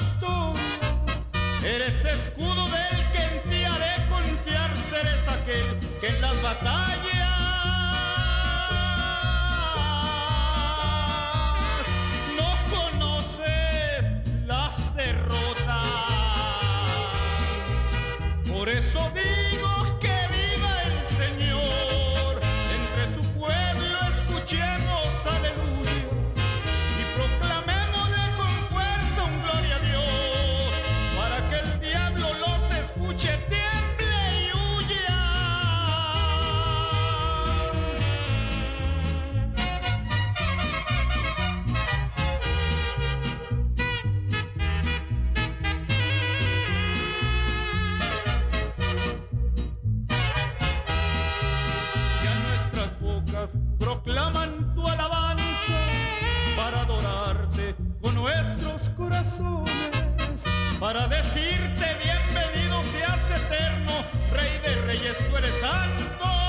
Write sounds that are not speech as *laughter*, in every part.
victoria. Eres escudo del que en ti haré confiar, eres aquel que en las batallas para decirte bienvenido seas eterno, Rey de Reyes, tú eres santo.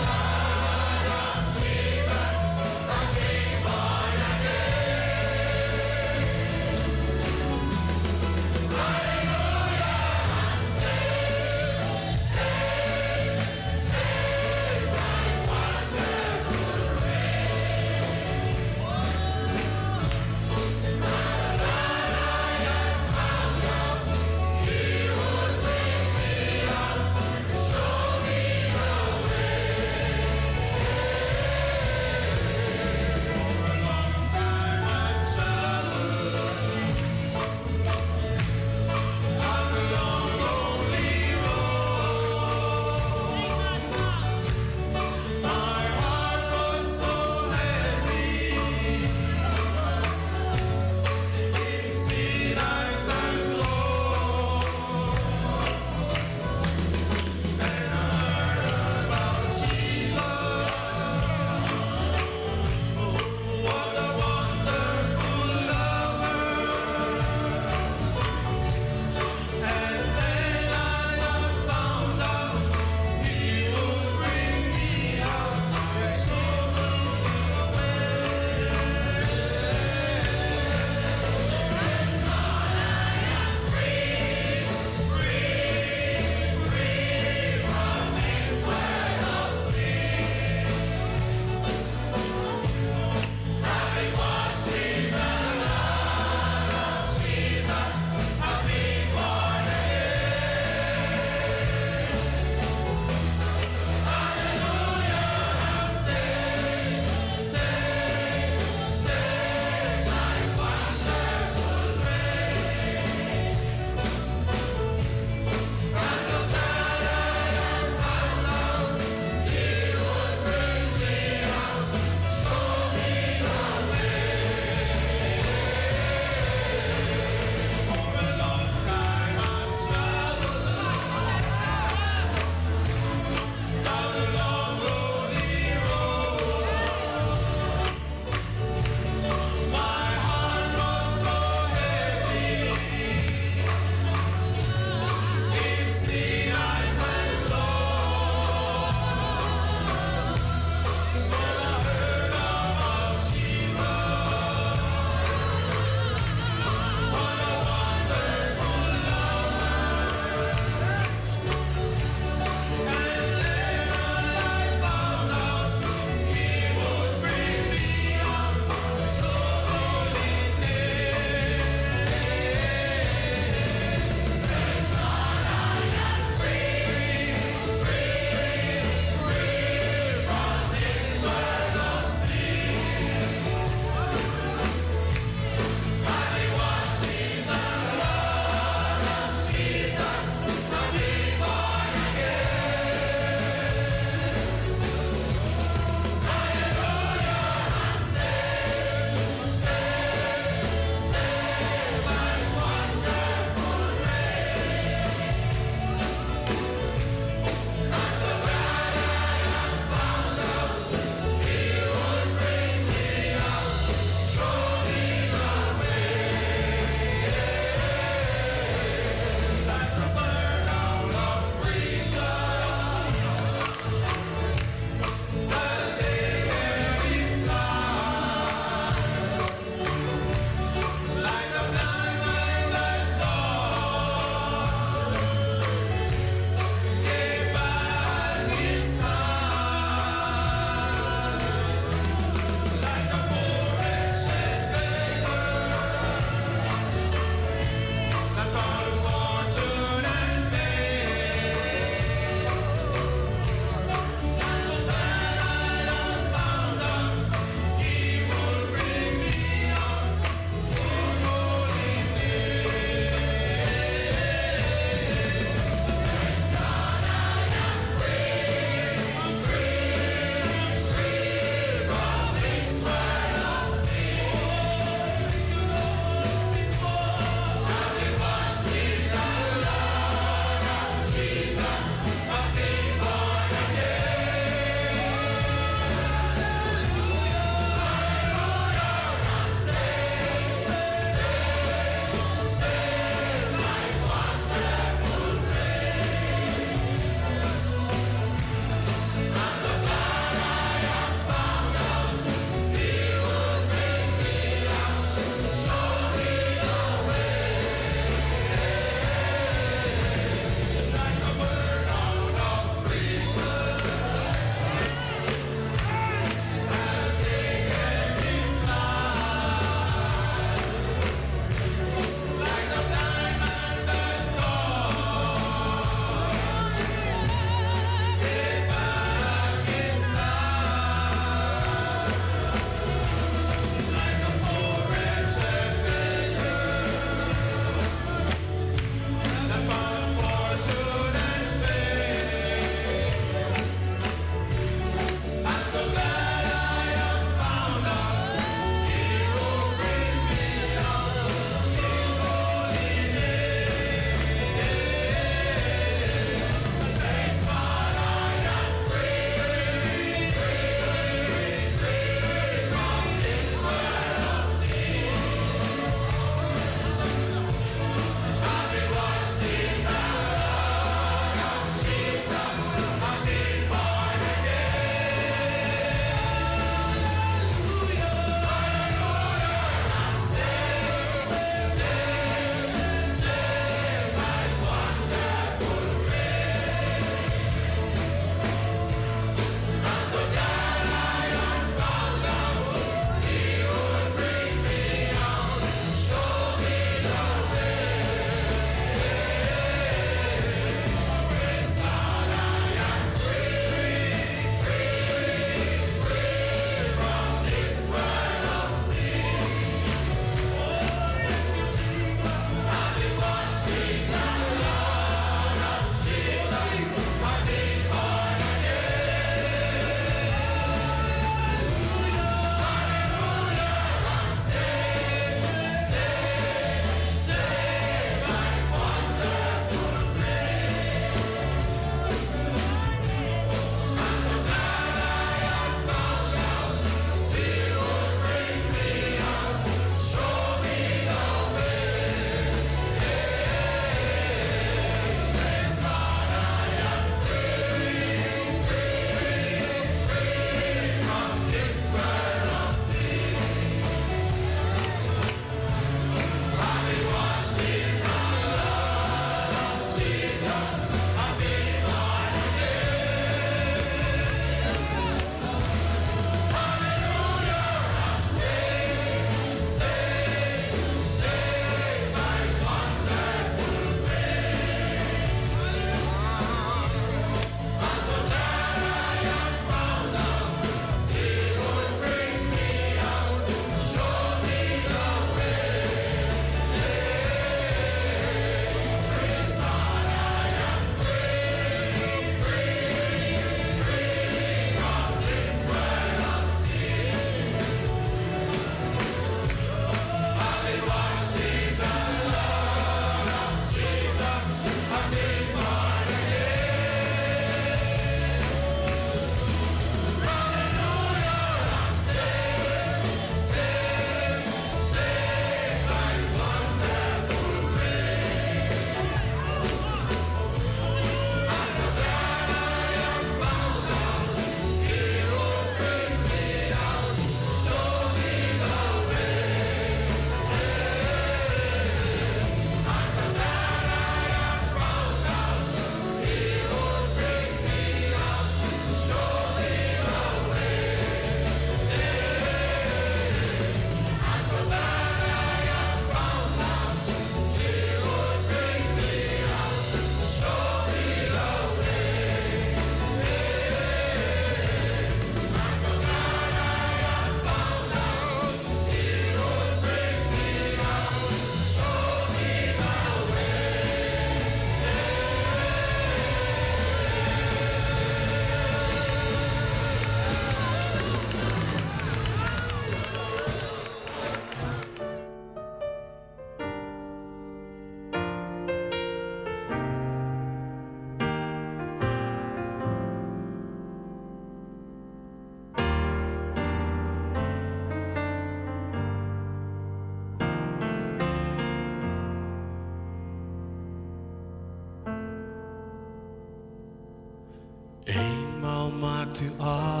to us.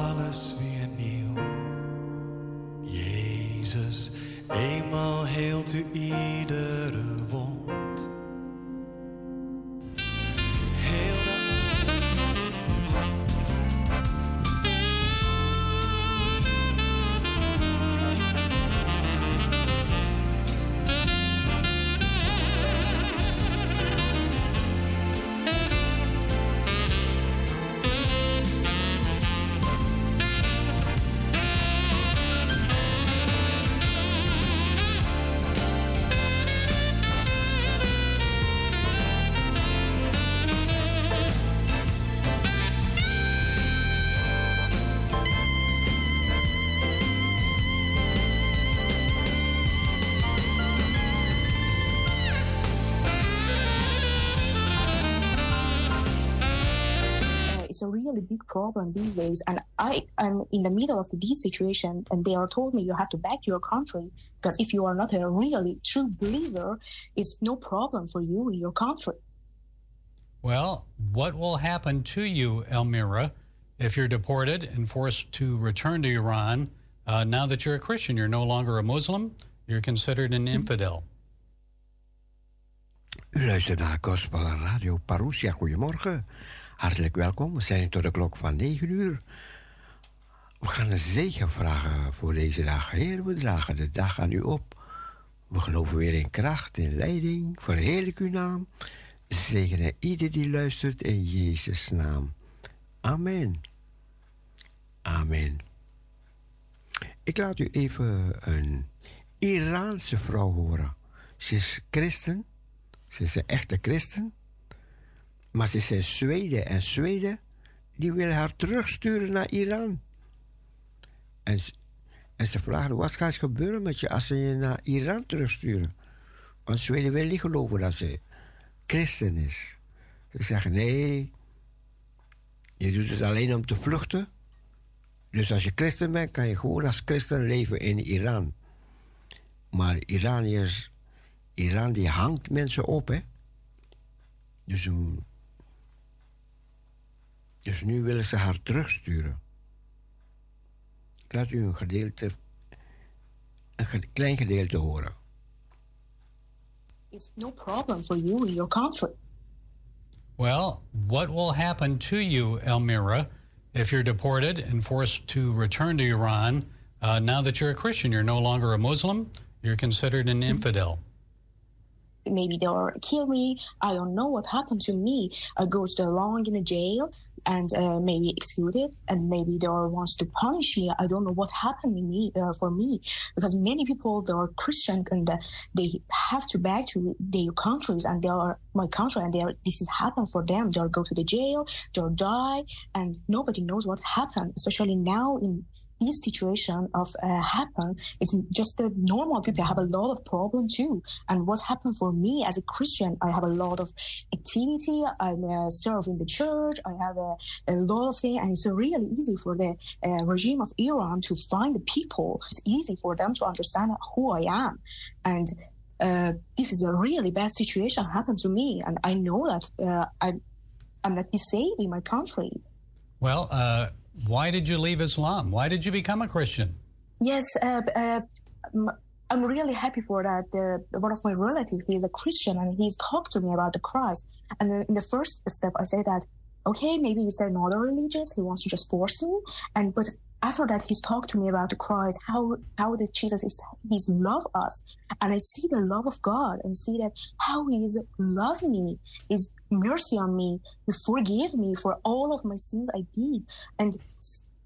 It's a really big problem these days. And I am in the middle of this situation, and they are told me you have to back your country because if you are not a really true believer, it's no problem for you in your country. Well, what will happen to you, Elmira, if you're deported and forced to return to Iran? Uh, now that you're a Christian, you're no longer a Muslim, you're considered an infidel. U luistert naar Gospel Radio Parousia. Goedemorgen. Hartelijk welkom. We zijn tot de klok van 9 uur. We gaan een zegen vragen voor deze dag. Heer, we dragen de dag aan u op. We geloven weer in kracht, in leiding. Verheerlijk uw naam. Zegenen ieder die luistert in Jezus' naam. Amen. Amen. Ik laat u even een Iraanse vrouw horen. Ze is christen. Ze is een echte christen. Maar ze in Zweden. En Zweden, die wil haar terugsturen naar Iran. En, en ze vragen, wat gaat er gebeuren met je als ze je naar Iran terugsturen? Want Zweden wil niet geloven dat ze christen is. Ze zeggen, nee, je doet het alleen om te vluchten. Dus als je christen bent, kan je gewoon als christen leven in Iran. Maar Iraniërs, Iran die hangt mensen op, hè. Dus, um, dus nu willen ze haar terugsturen. Ik laat u een gedeelte, een ge- klein gedeelte horen. It's no problem for you in your country. Well, what will happen to you, Elmira, if you're deported and forced to return to Iran? Uh, now that you're a Christian, you're no longer a Muslim, you're considered an infidel. maybe they'll kill me. I don't know what happened to me. I go too long in a jail and uh, maybe executed, and maybe they wants to punish me. I don't know what happened me uh, for me because many people they are Christian and uh, they have to back to their countries and they are my country and they are this has happened for them. They'll go to the jail, they'll die, and nobody knows what happened. Especially now in this situation of uh, happen, it's just the normal people have a lot of problem too. And what happened for me as a Christian, I have a lot of activity. I'm uh, serve in the church. I have a, a lot of things, and it's really easy for the uh, regime of Iran to find the people. It's easy for them to understand who I am, and. Uh, this is a really bad situation happened to me, and I know that uh, I'm, I'm not in my country. Well, uh, why did you leave Islam? Why did you become a Christian? Yes, uh, uh, I'm really happy for that. The, one of my relatives, he is a Christian, and he's talked to me about the Christ. And in the first step, I say that, okay, maybe it's another religious. He wants to just force me. And but after that, he's talked to me about the Christ, how how that Jesus is He's love us, and I see the love of God, and see that how He is love me, is mercy on me, He forgive me for all of my sins I did, and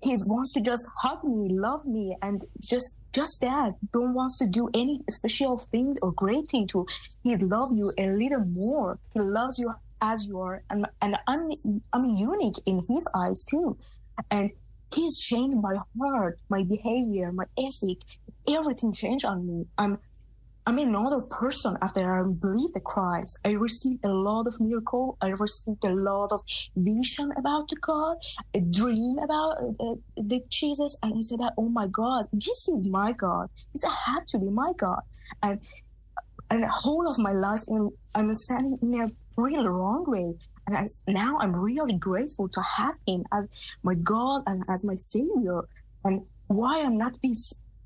he wants to just hug me, love me, and just just that. Don't wants to do any special things or great thing to. He love you a little more. He loves you as you are, and and I'm I'm unique in his eyes too, and he's changed my heart, my behavior, my ethic, everything changed on me. I'm I'm another person after I believe the Christ. I received a lot of miracle. I received a lot of vision about the God, a dream about uh, the Jesus, and I said that, oh my God, this is my God. This had to be my God, and and the whole of my life, in, I'm standing in a really wrong way. And I, now I'm really grateful to have him as my God and as my Savior. And why I'm not being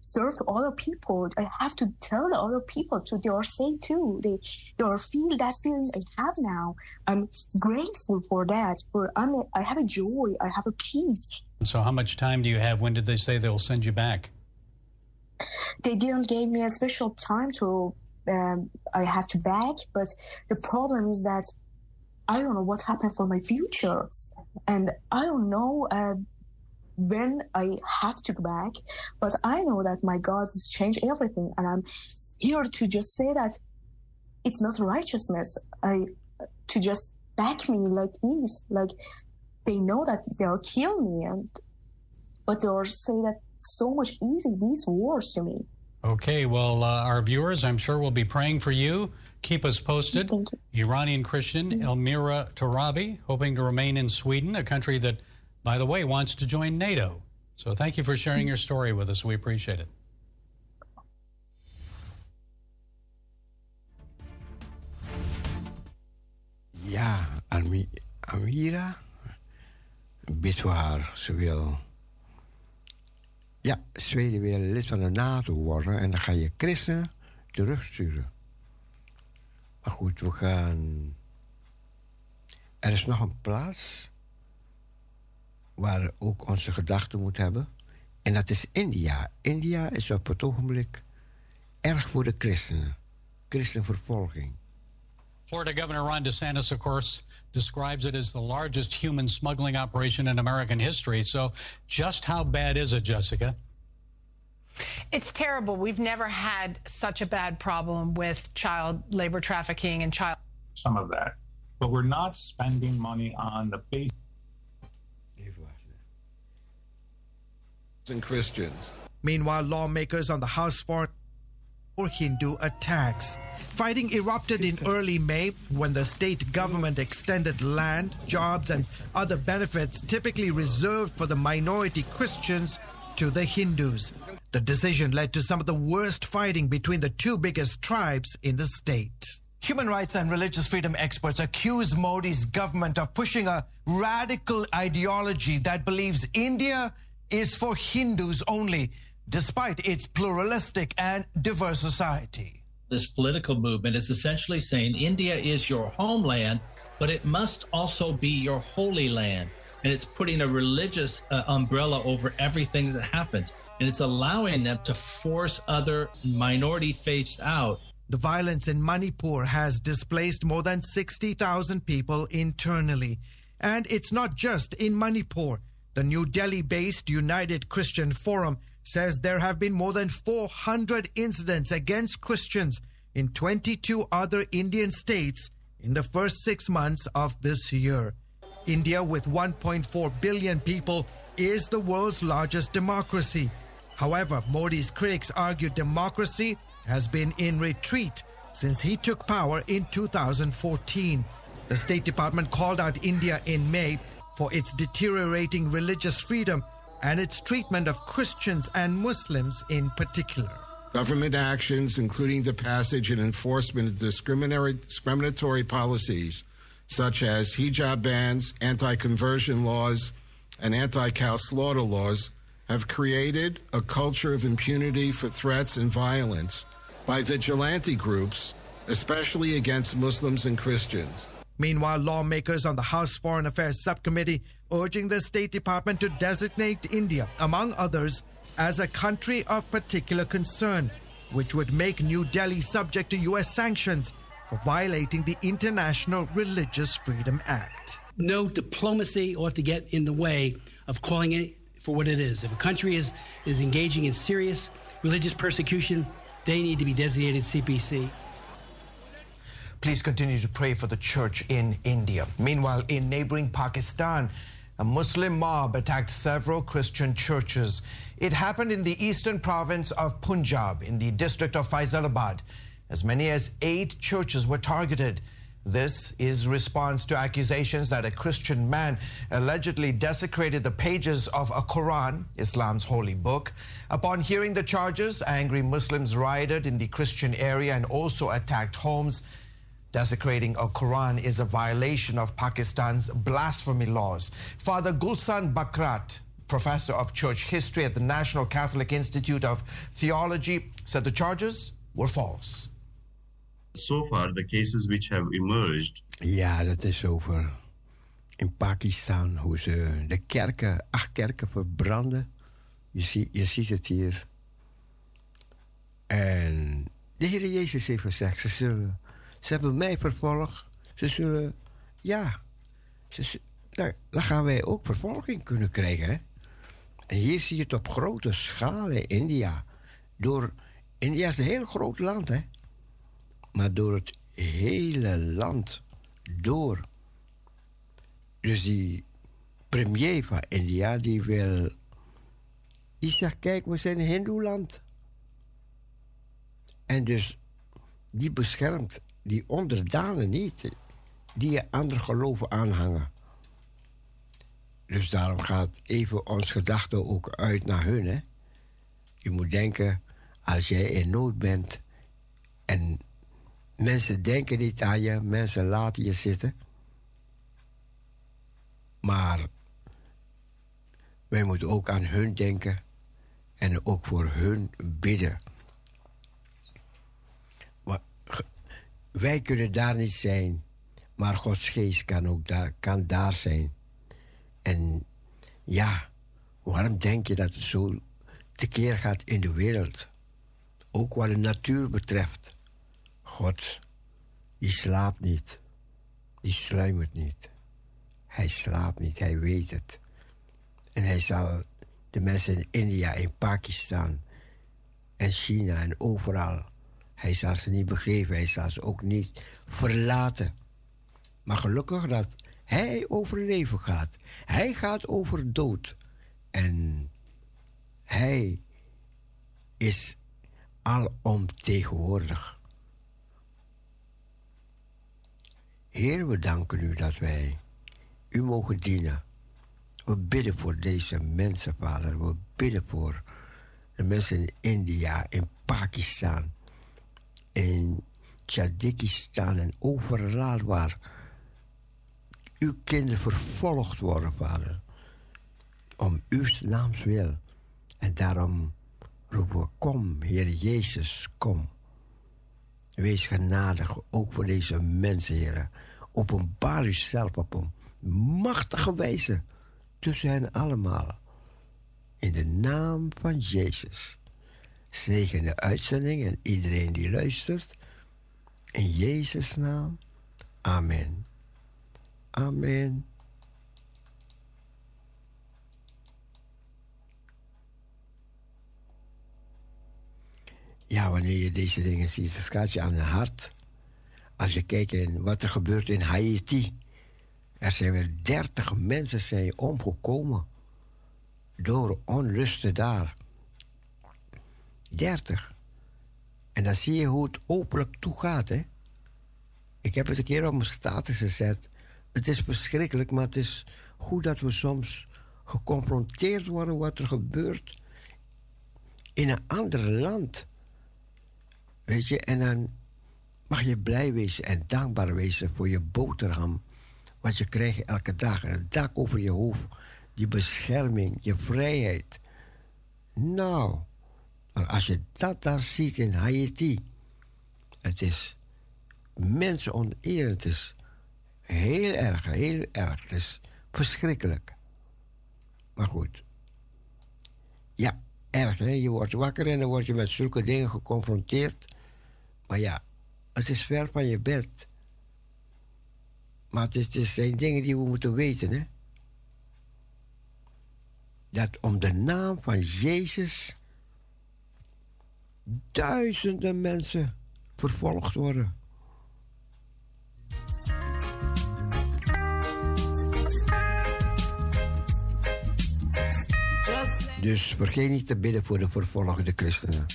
served to other people, I have to tell the other people to they are saved too. They they are feel that feeling I have now. I'm grateful for that. But I'm a, I have a joy. I have a peace. So, how much time do you have? When did they say they'll send you back? they didn't give me a special time to um, I have to back, but the problem is that I don't know what happened for my future, and I don't know uh, when I have to go back. But I know that my God has changed everything, and I'm here to just say that it's not righteousness. I to just back me like this, like they know that they'll kill me, and but they'll say that so much easy these words to me. Okay, well, uh, our viewers, I'm sure, will be praying for you. Keep us posted. Iranian Christian mm-hmm. Elmira Tarabi, hoping to remain in Sweden, a country that, by the way, wants to join NATO. So thank you for sharing your story with us. We appreciate it. Ja, Ami- Amira bidt voor haar. Ze wil. Ja, Zweden wil lid van de NATO worden en dan ga je christenen terugsturen. Goed, we gaan. Er is nog een plaats waar we ook onze gedachten moeten hebben. En dat is India. India is op het ogenblik erg voor de christenen. Christenvervolging. Florida Governor Ron DeSantis, of course, describes it as the largest human smuggling operation in American history. So, just how bad is it, Jessica? It's terrible. We've never had such a bad problem with child labor trafficking and child some of that. But we're not spending money on the basic and Christians. Meanwhile, lawmakers on the House floor for Hindu attacks. Fighting erupted in early May when the state government extended land, jobs, and other benefits typically reserved for the minority Christians to the Hindus. The decision led to some of the worst fighting between the two biggest tribes in the state. Human rights and religious freedom experts accuse Modi's government of pushing a radical ideology that believes India is for Hindus only, despite its pluralistic and diverse society. This political movement is essentially saying India is your homeland, but it must also be your holy land. And it's putting a religious uh, umbrella over everything that happens. And it's allowing them to force other minority faiths out. The violence in Manipur has displaced more than 60,000 people internally. And it's not just in Manipur. The New Delhi based United Christian Forum says there have been more than 400 incidents against Christians in 22 other Indian states in the first six months of this year. India, with 1.4 billion people, is the world's largest democracy. However, Modi's critics argue democracy has been in retreat since he took power in 2014. The State Department called out India in May for its deteriorating religious freedom and its treatment of Christians and Muslims in particular. Government actions, including the passage and enforcement of discriminatory, policies such as hijab bans, anti conversion laws, and anti cow slaughter laws, have created a culture of impunity for threats and violence by vigilante groups, especially against Muslims and Christians. Meanwhile, lawmakers on the House Foreign Affairs Subcommittee urging the State Department to designate India, among others, as a country of particular concern, which would make New Delhi subject to U.S. sanctions for violating the International Religious Freedom Act. No diplomacy ought to get in the way of calling it for what it is. If a country is, is engaging in serious religious persecution, they need to be designated CPC. Please continue to pray for the church in India. Meanwhile, in neighboring Pakistan, a Muslim mob attacked several Christian churches. It happened in the eastern province of Punjab, in the district of Faisalabad. As many as eight churches were targeted. This is response to accusations that a Christian man allegedly desecrated the pages of a Quran, Islam's holy book. Upon hearing the charges, angry Muslims rioted in the Christian area and also attacked homes. Desecrating a Quran is a violation of Pakistan's blasphemy laws. Father Gulsan Bakrat, professor of church history at the National Catholic Institute of Theology, said the charges were false. So far, the cases which have emerged Ja, dat is over in Pakistan hoe ze de kerken, acht kerken verbranden. Je, zie, je ziet het hier. En de Heer Jezus heeft gezegd, ze zullen, ze hebben mij vervolgd. Ze zullen, ja, ze, nou, dan gaan wij ook vervolging kunnen krijgen. Hè? En hier zie je het op grote schaal in India. Door, India is een heel groot land, hè. Maar door het hele land door. Dus die premier van India, die wil... Die zegt, kijk, we zijn een hindoeland. En dus, die beschermt die onderdanen niet. Die andere geloven aanhangen. Dus daarom gaat even ons gedachte ook uit naar hun, hè. Je moet denken, als jij in nood bent... en mensen denken niet aan je, mensen laten je zitten... Maar wij moeten ook aan hun denken en ook voor hun bidden. Wij kunnen daar niet zijn, maar Gods geest kan ook daar, kan daar zijn. En ja, waarom denk je dat het zo tekeer gaat in de wereld? Ook wat de natuur betreft. God, die slaapt niet, die sluimert niet. Hij slaapt niet, hij weet het. En hij zal de mensen in India, in Pakistan en China en overal, hij zal ze niet begeven, hij zal ze ook niet verlaten. Maar gelukkig dat hij over leven gaat. Hij gaat over dood. En hij is alomtegenwoordig. Heer, we danken u dat wij u mogen dienen. We bidden voor deze mensen, vader. We bidden voor de mensen in India, in Pakistan, in Tajikistan en overal waar uw kinderen vervolgd worden, vader. Om uw naams wil. En daarom roepen we, kom, Heer Jezus, kom. Wees genadig, ook voor deze mensen, Heer. Openbaar uzelf op een machtige wijze tussen hen allemaal. In de naam van Jezus. Zegen de uitzending en iedereen die luistert. In Jezus' naam. Amen. Amen. Ja, wanneer je deze dingen ziet, dan je aan het hart. Als je kijkt in wat er gebeurt in Haiti. Er zijn weer 30 mensen zijn omgekomen door onlusten daar. 30. En dan zie je hoe het openlijk toegaat, hè. Ik heb het een keer op mijn status gezet. Het is verschrikkelijk, maar het is goed dat we soms geconfronteerd worden wat er gebeurt in een ander land. Weet je, en dan mag je blij wezen en dankbaar wezen voor je boterham. Wat je krijgt elke dag. Een dak over je hoofd. Je bescherming, je vrijheid. Nou, als je dat daar ziet in Haiti. Het is mensenonterend. Het is heel erg, heel erg. Het is verschrikkelijk. Maar goed. Ja, erg hè. Je wordt wakker en dan word je met zulke dingen geconfronteerd. Maar ja, het is ver van je bed. Maar het, is, het zijn dingen die we moeten weten, hè. Dat om de naam van Jezus duizenden mensen vervolgd worden. Dus vergeet niet te bidden voor de vervolgde christenen.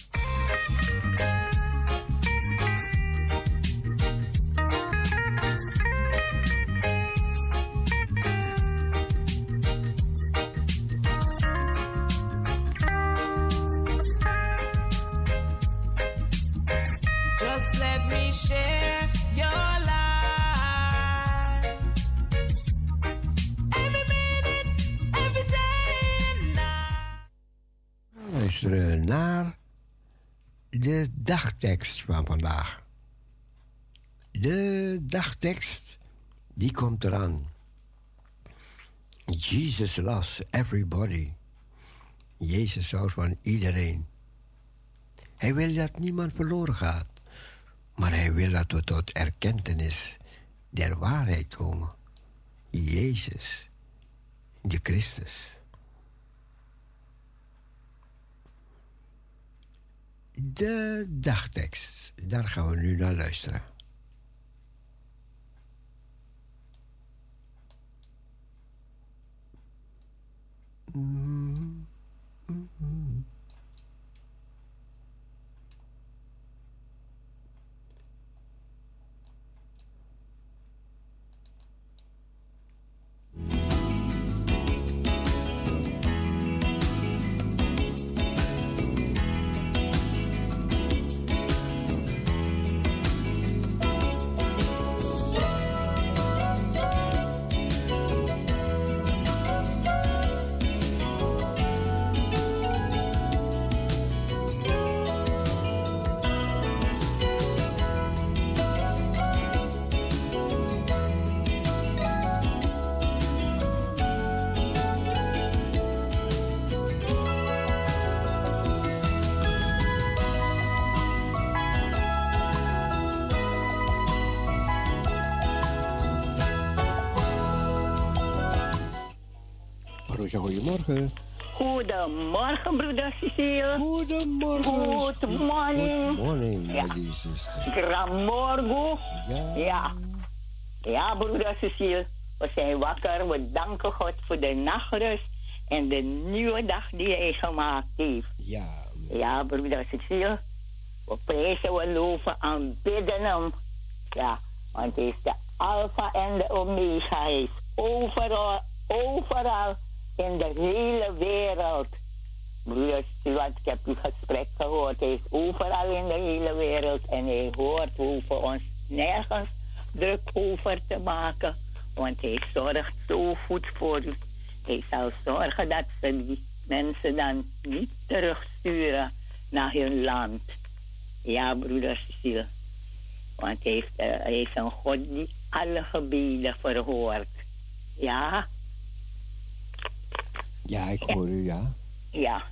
Van vandaag. De dagtekst, die komt eraan. Jesus loves everybody. Jezus houdt van iedereen. Hij wil dat niemand verloren gaat. Maar hij wil dat we tot erkentenis der waarheid komen. Jezus, de Christus. De dagtekst, daar gaan we nu naar luisteren. Marusha, goedemorgen. Goedemorgen, broeder Cecile. Goedemorgen. Good morning. Good morning, Ja. my dear sister. Gramorgo. Ja. ja. Ja, broeder Cecile. We zijn wakker. We danken God voor de nachtrust en de nieuwe dag die hij gemaakt heeft. Ja. Ja, broeder Cecile. We prijzen, we loven, aanbidden hem. Ja, want hij is de Alpha en de Omega. Hij is overal, overal in de hele wereld. Broeder Cecile, want ik heb uw gesprek gehoord. Hij is overal in de hele wereld en hij hoort. We ons nergens druk over te maken. Want hij zorgt zo goed voor u. Hij zal zorgen dat ze die mensen dan niet terugsturen naar hun land. Ja, broeder Cecile. Want hij, heeft, eh, hij is een God die alle gebeden verhoort. Ja, Ja, ik hoor u, ja. ja.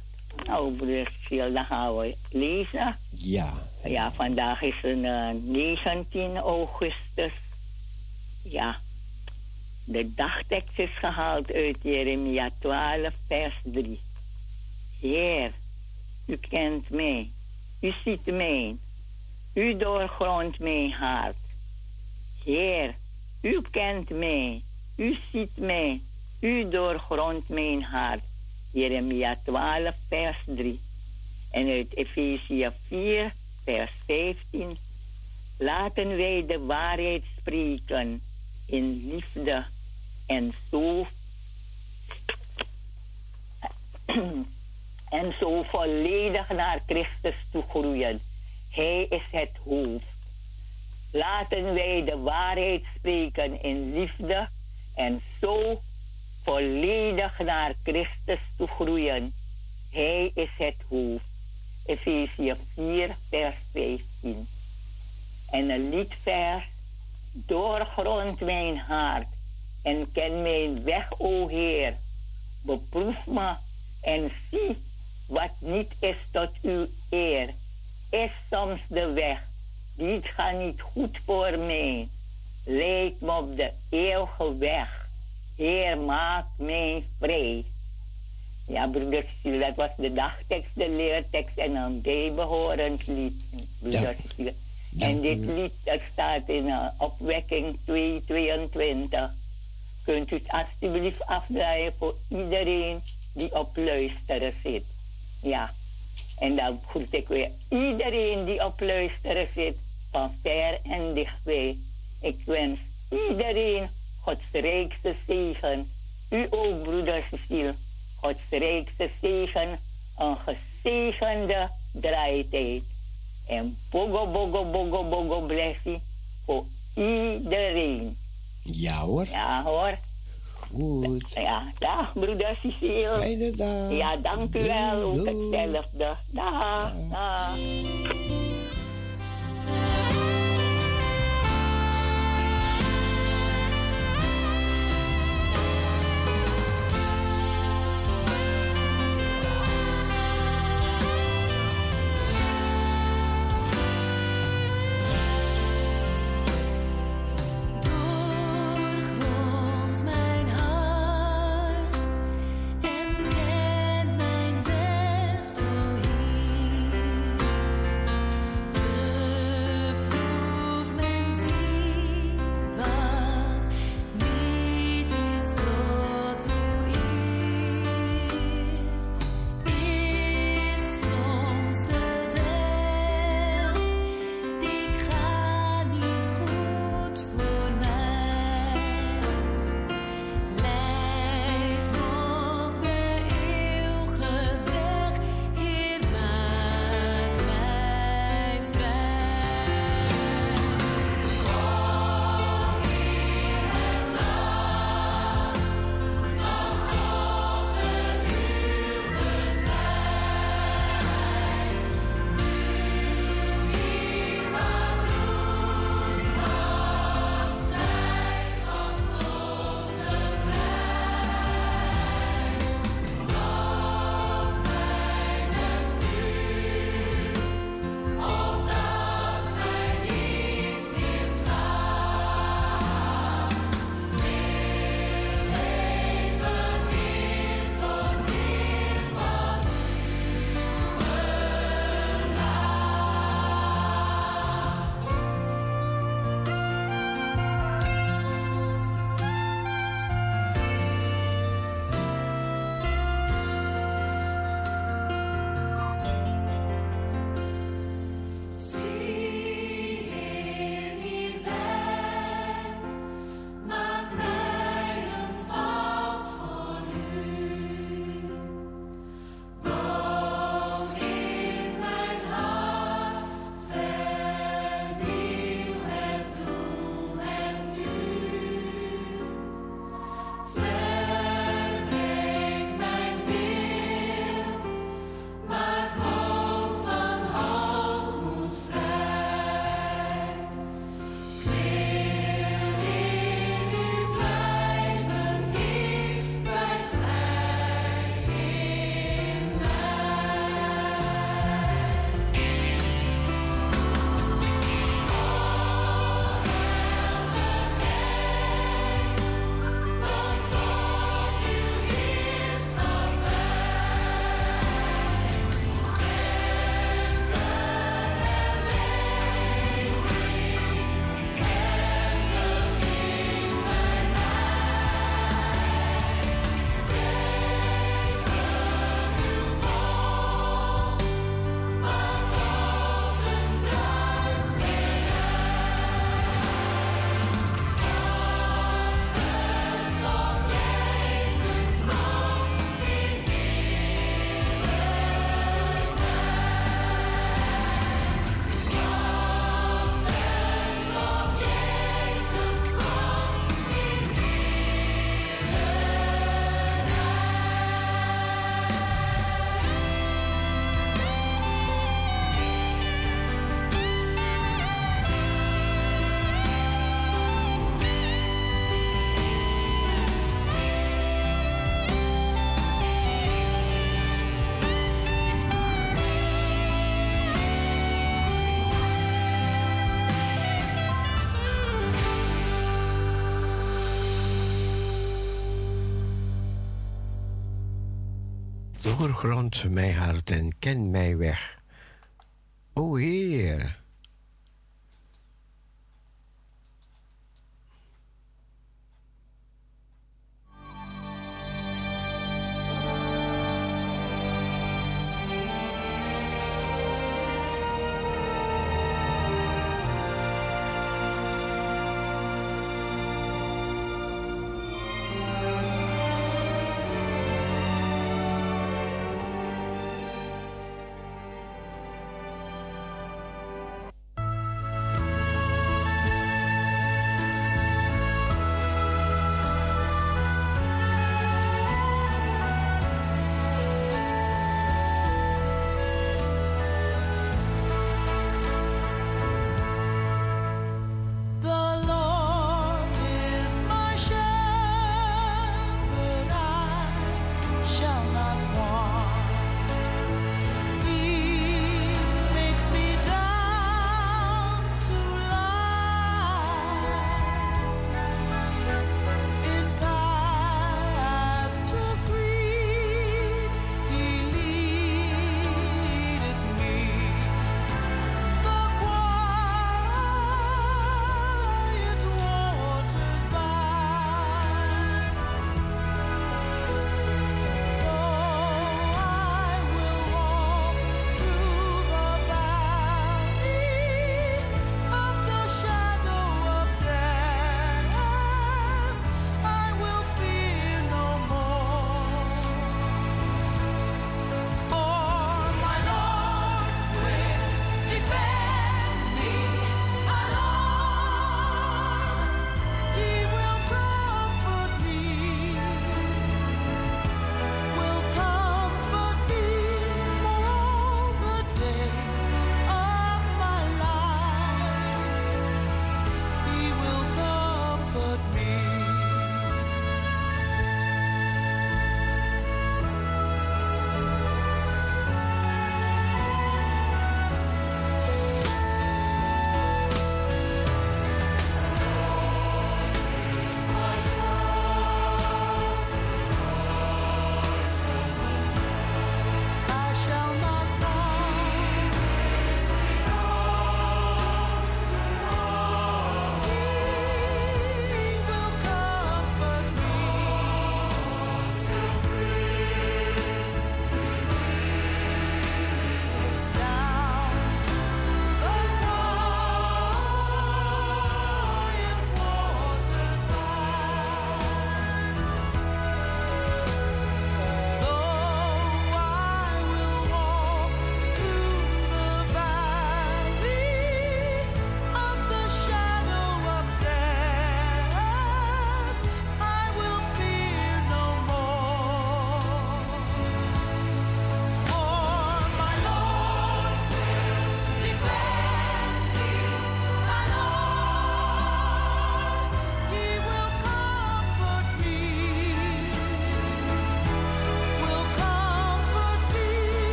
Nou, Cecile, dan gaan we lezen. Ja. Ja, vandaag is een eh, 19 augustus. Ja. De dagtekst is gehaald uit Jeremia 12, vers 3. Heer, u kent mij. U ziet mij. U doorgrondt mijn hart. Heer, u kent mij. U ziet mij. U doorgrondt mijn hart. Jeremia 12, vers 3. En uit Efezië 4, vers 15. Laten wij de waarheid spreken in liefde en zo. *clears throat* en zo volledig naar Christus toe groeien. Hij is het hoofd. Laten wij de waarheid spreken in liefde en zo volledig naar Christus toe groeien. Hij is het hoofd. Efezië 4, vers 15. En een liedvers. Doorgrond mijn hart en ken mijn weg, o Heer. Beproef me en zie wat niet is tot uw eer. Is soms de weg, dit gaat niet goed voor mij. Leid me op de eeuwige weg. Heer, maak mij vrij. Ja, broeder Cecile, dat was de dagtekst, de leertekst en een bijbehorend lied. Broeder. En dit lied dat staat in uh, opwekking 222. Kunt u het alstublieft afdraaien voor iedereen die op luisteren zit. Ja. En dan groet ik weer iedereen die op luisteren zit, van ver en dichtbij. Ik wens iedereen Gods rijkste zegen. U ook, broeder Cecile. Gods rijkste zegen. Een gezegende draaitijd. En bogo, bogo, bogo, bogo blessie voor iedereen. Ja hoor. Ja hoor. Goed. Ja, dag broeder Cecile. Fijne dag. Ja, dank u wel. Ook hetzelfde. Dag. dag. Doorgrond Doorgrond mijn hart en ken mijn weg.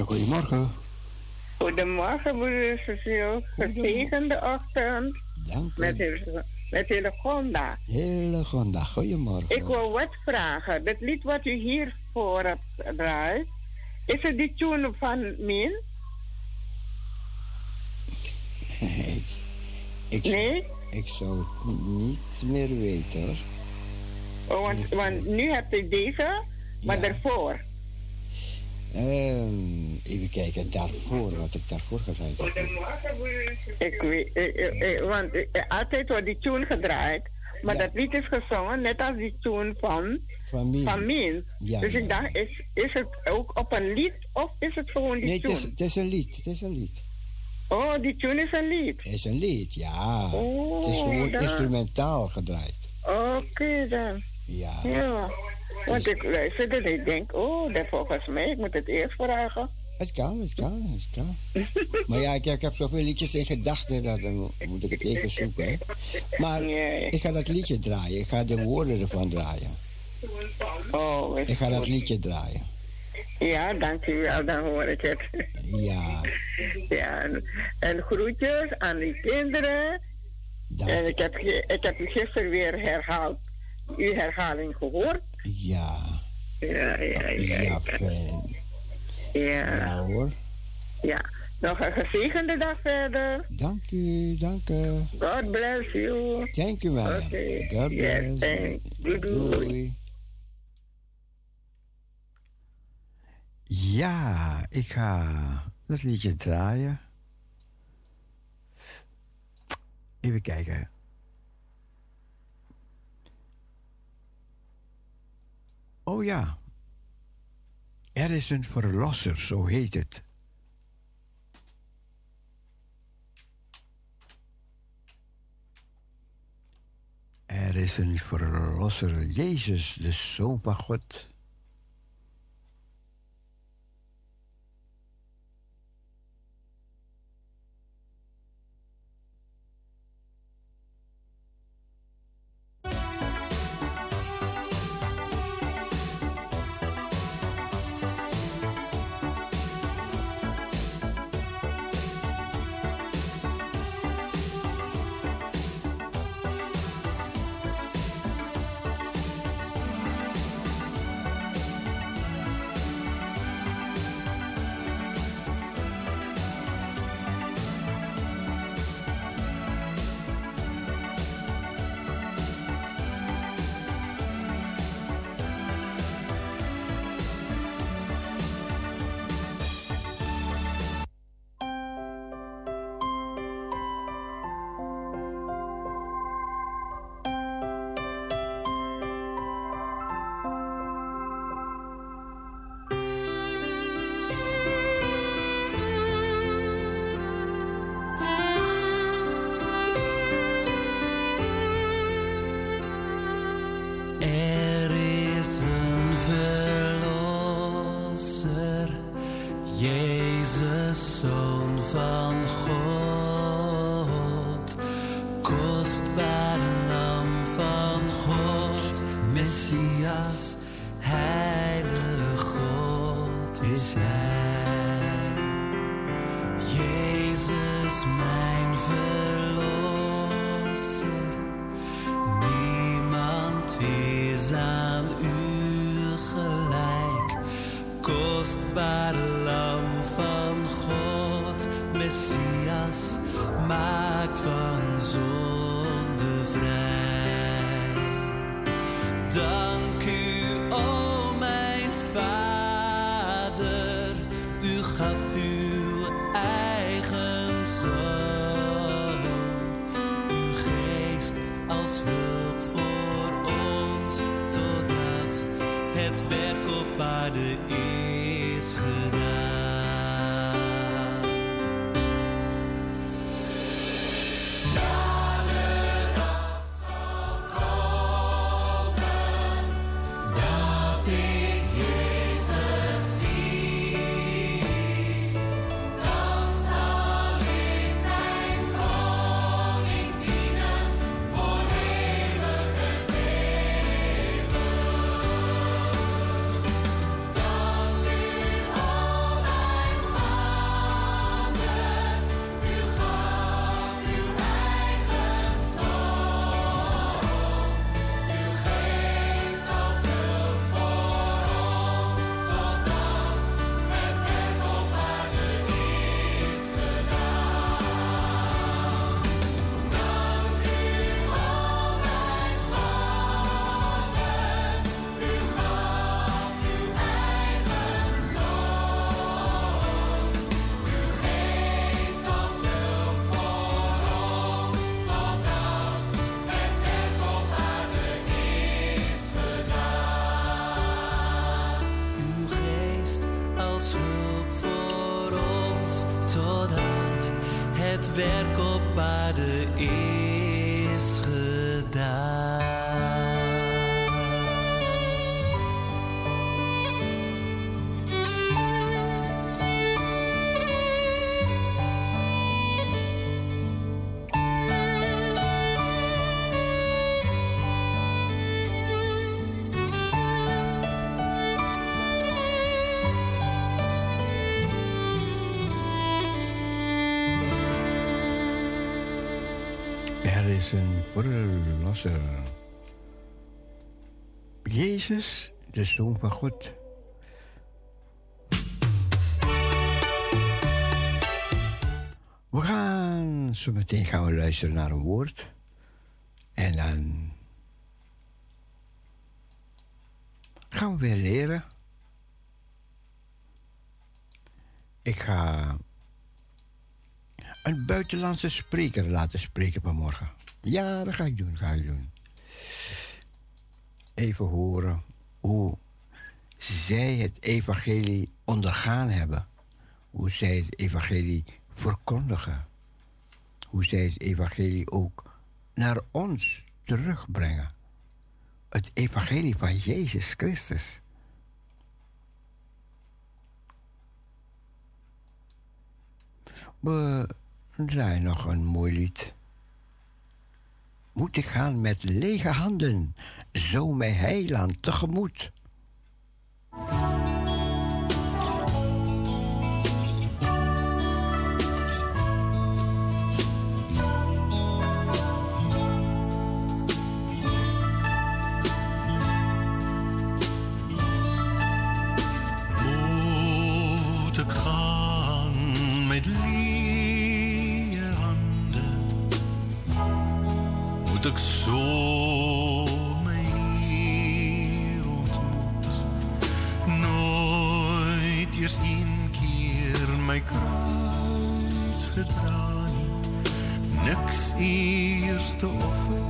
Goedemorgen. Goedemorgen, broeder Cecile. Gezegende ochtend. Dank Met, Hil- met Hillegonda. Hele gonda, goedemorgen. Ik wil wat vragen. Dat lied wat u hier voor hebt gedraaid, is het die tune van Min? ik, ik, Nee? Ik zou het niet meer weten hoor. Oh, want, want nu heb ik deze, maar daarvoor. Ehm, even kijken, daarvoor, wat ik daarvoor gedaan heb. Ik weet, eh, eh, eh, want altijd wordt die tune gedraaid, maar dat lied is gezongen net als die tune van, Van. Ja, dus ja. ik dacht, is, is het ook op een lied of is het gewoon die Nee, het tune? is, het is een lied, het is een lied. Oh, die tune is een lied. Het is een lied, ja. Oh, het is gewoon dan. instrumentaal gedraaid. Oké dan. Ja. Want ik luisterde en ik denk, oh, dat volgens mij, ik moet het eerst vragen. Het kan, het kan, het kan. *laughs* maar ja, ik, ik heb zoveel liedjes in gedachten, dat dan moet ik het even zoeken. Hè. Maar ik ga dat liedje draaien, ik ga de woorden ervan draaien. Oh, Ik ga dat liedje draaien. Ja, dankjewel, dan hoor ik het. *laughs* Ja. Ja, en, en groetjes aan die kinderen. En ik heb, ik heb u gisteren weer herhaald, uw herhaling gehoord. Ja. Ja, ja, ja. Ja, fijn. Ja. Ja hoor. Ja. Nog een gezegende dag verder. Dank u, dank u. God bless you. Thank you, man. Oké. God Yes, bless. Doei, doei. Ja, ik ga dat liedje draaien. Even kijken. Oh ja. Er is een verlosser, zo heet het. Er is een verlosser, Jezus, de Zoon van God. Dank u, o mijn Vader, u gaf uw eigen zoon. Uw geest als hulp voor ons, totdat het werk op aarde is is een verlosser. Jezus, de Zoon van God. We gaan zo meteen gaan we luisteren naar een woord. En dan gaan we weer leren. Ik ga een buitenlandse spreker laten spreken vanmorgen. Ja, dat ga ik doen, ga ik doen. Even horen hoe zij het evangelie ondergaan hebben. Hoe zij het evangelie verkondigen. Hoe zij het evangelie ook naar ons terugbrengen. Het evangelie van Jezus Christus. We draaien nog een mooi lied. Moet ik gaan met lege handen, zo mijn heiland tegemoet. moet ek so my hier ontmoet. Nooit eers een keer my kruis gedra nie. Niks eers te offer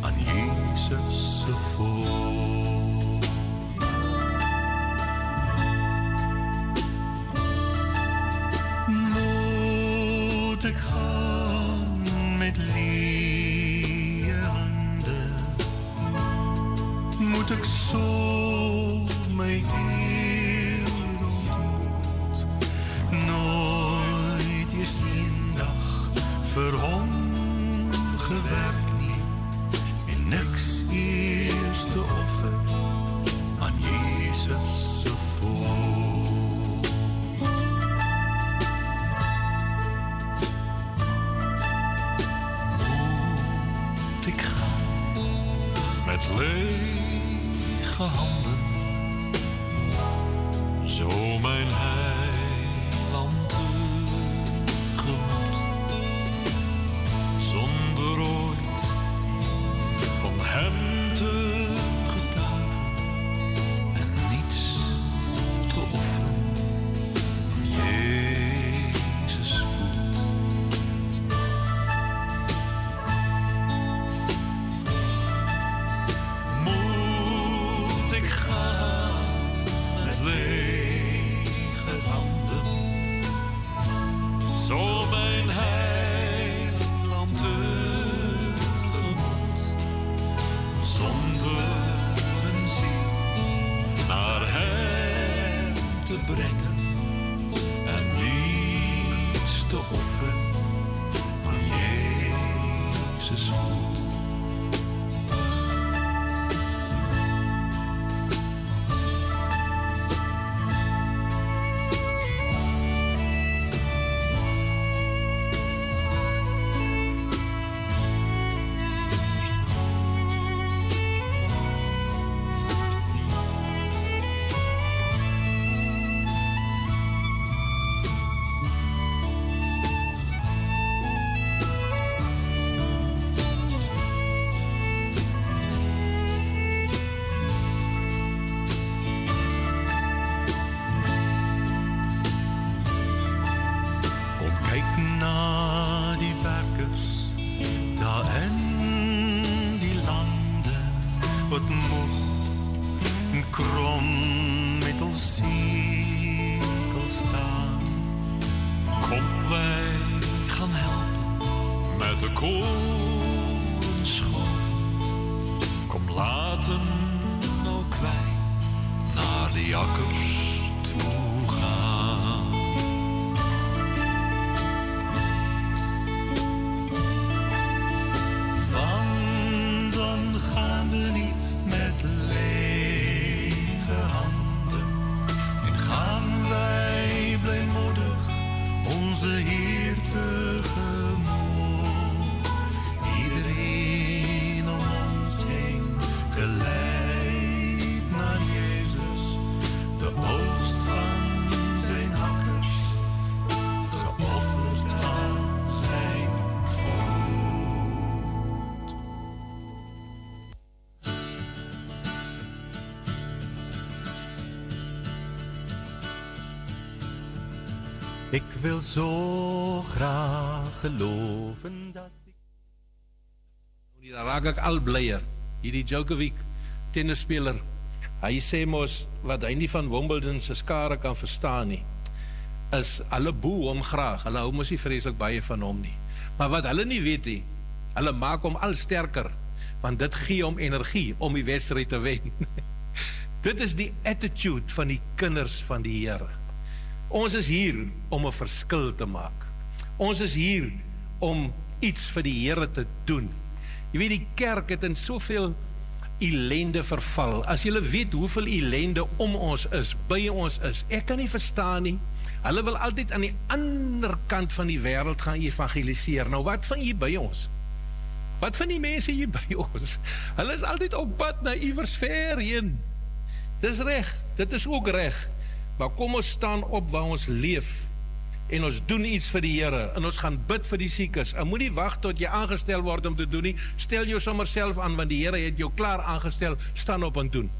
aan Jesus se voet wil zo graag geloven dat Dan raak ek al blyer. Hierdie Djokovic tennisspeler. Hy sê mos wat hy nie van Wimbledon se skare kan verstaan nie. Is hulle boe hom graag. Hulle hou mos nie vreeslik baie van hom nie. Maar wat hulle nie weet nie, hulle maak hom al sterker want dit gee hom energie om die wedstryd te wen. *laughs* dit is die attitude van die kinders van die Here. Ons is hier om 'n verskil te maak. Ons is hier om iets vir die Here te doen. Jy weet die kerk het in soveel ellende verval. As jy weet hoeveel ellende om ons is, by ons is. Ek kan nie verstaan nie. Hulle wil altyd aan die ander kant van die wêreld gaan evangeliseer. Nou wat van jy by ons? Wat van die mense hier by ons? Hulle is altyd op pad na iewers ver heen. Dis reg, dit is ook reg. Maar kom ons staan op waar ons leef en ons doen iets vir die Here en ons gaan bid vir die siekes. En moenie wag tot jy aangestel word om te doen. Stel jou sommer self aan want die Here het jou klaar aangestel. Staan op en doen.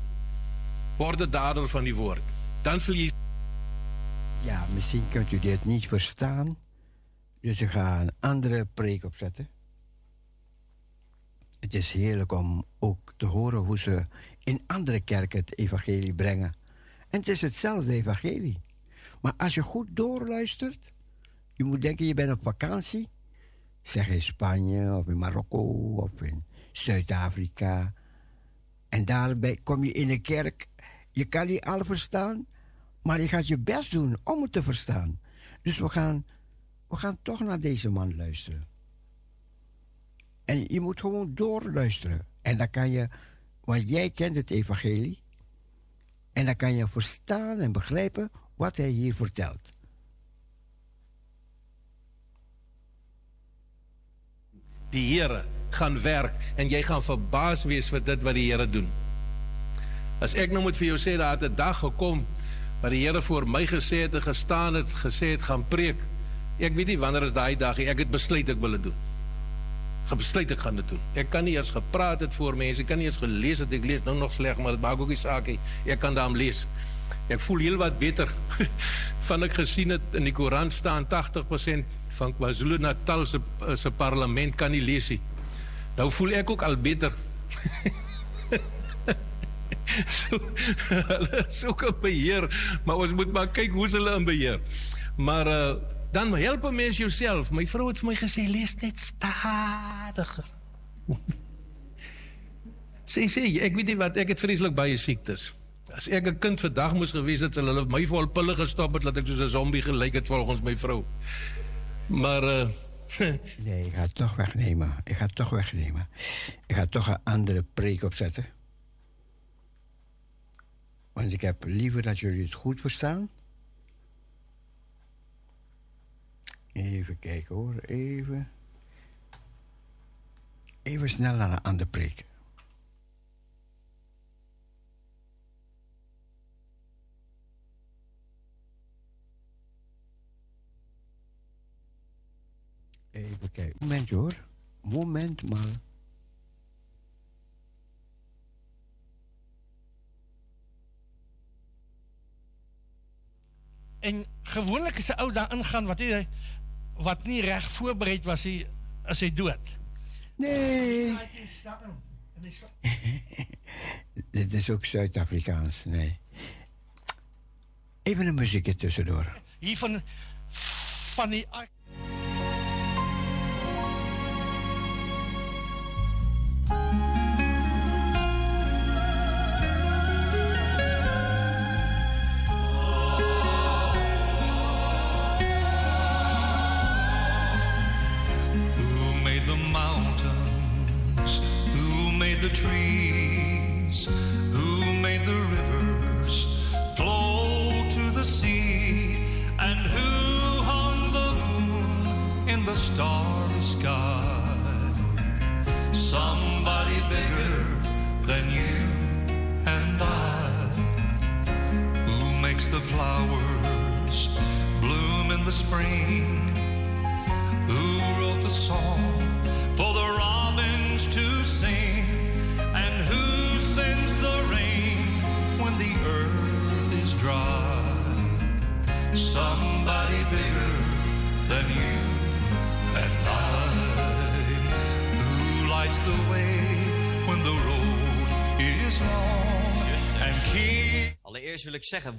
Word 'n dader van die woord. Dan sal jy Ja, misschien kunt u dit niet verstaan. Dus ik ga een andere preek opzetten. Het is heerlijk om ook te horen hoe ze in andere kerken het evangelie brengen. En het is hetzelfde evangelie. Maar als je goed doorluistert, je moet denken je bent op vakantie. Zeg in Spanje of in Marokko of in Zuid-Afrika. En daarbij kom je in een kerk. Je kan niet alle verstaan, maar je gaat je best doen om het te verstaan. Dus we gaan, we gaan toch naar deze man luisteren. En je moet gewoon doorluisteren. En dan kan je, want jij kent het evangelie. En dan kan je verstaan en begrijpen wat hij hier vertelt. die Here gaan werk en jy gaan verbaas wees vir dit wat die doen. As ek nou moet vir jou sê daar het dag gekom wat die Here voor my gesê het gestaan het, gesê gaan preek. Ek weet nie wanneer is daai dag nie. Ek het besluit ek wil doen. Ek besluit ek gaan dit doen. Ek kan nie eers gepraat het voor mense, ek kan nie eers gelees het ek lees nou nog sleg, maar dit maak ook nie saak nie. Ek kan daarom lees. Ek voel heel wat beter *laughs* van ek gesien het in die koerant staan 80% van KwaZulu-Natal se se parlement kan nie lees nie. Nou voel ek ook al beter. so, *laughs* hulle is ook in beheer, maar ons moet maar kyk hoe hulle in beheer. Maar uh, dan help 'n mens jouself. My vrou het vir my gesê lees net stadiger. sê sê, ek weet nie wat ek het vreeslik baie siektes. As ek 'n kind vandag moes gewees het, sal hulle my vol pille gestop het dat ek soos 'n zombie gelyk het volgens my vrou. Maar uh, *laughs* nee, ik ga het toch wegnemen. Ik ga het toch wegnemen. Ik ga toch een andere preek opzetten. Want ik heb liever dat jullie het goed verstaan. Even kijken hoor, even. Even snel een andere preek. Even kijken. Momentje hoor. Moment maar. En gewoonlik is 'n ou daar ingaan wat nie wat nie reg voorbereid was hy as hy dood. Nee. *laughs* Dit is ook Zuid-Afrikaans, nee. Even een muziekje tussendoor. Hier van van die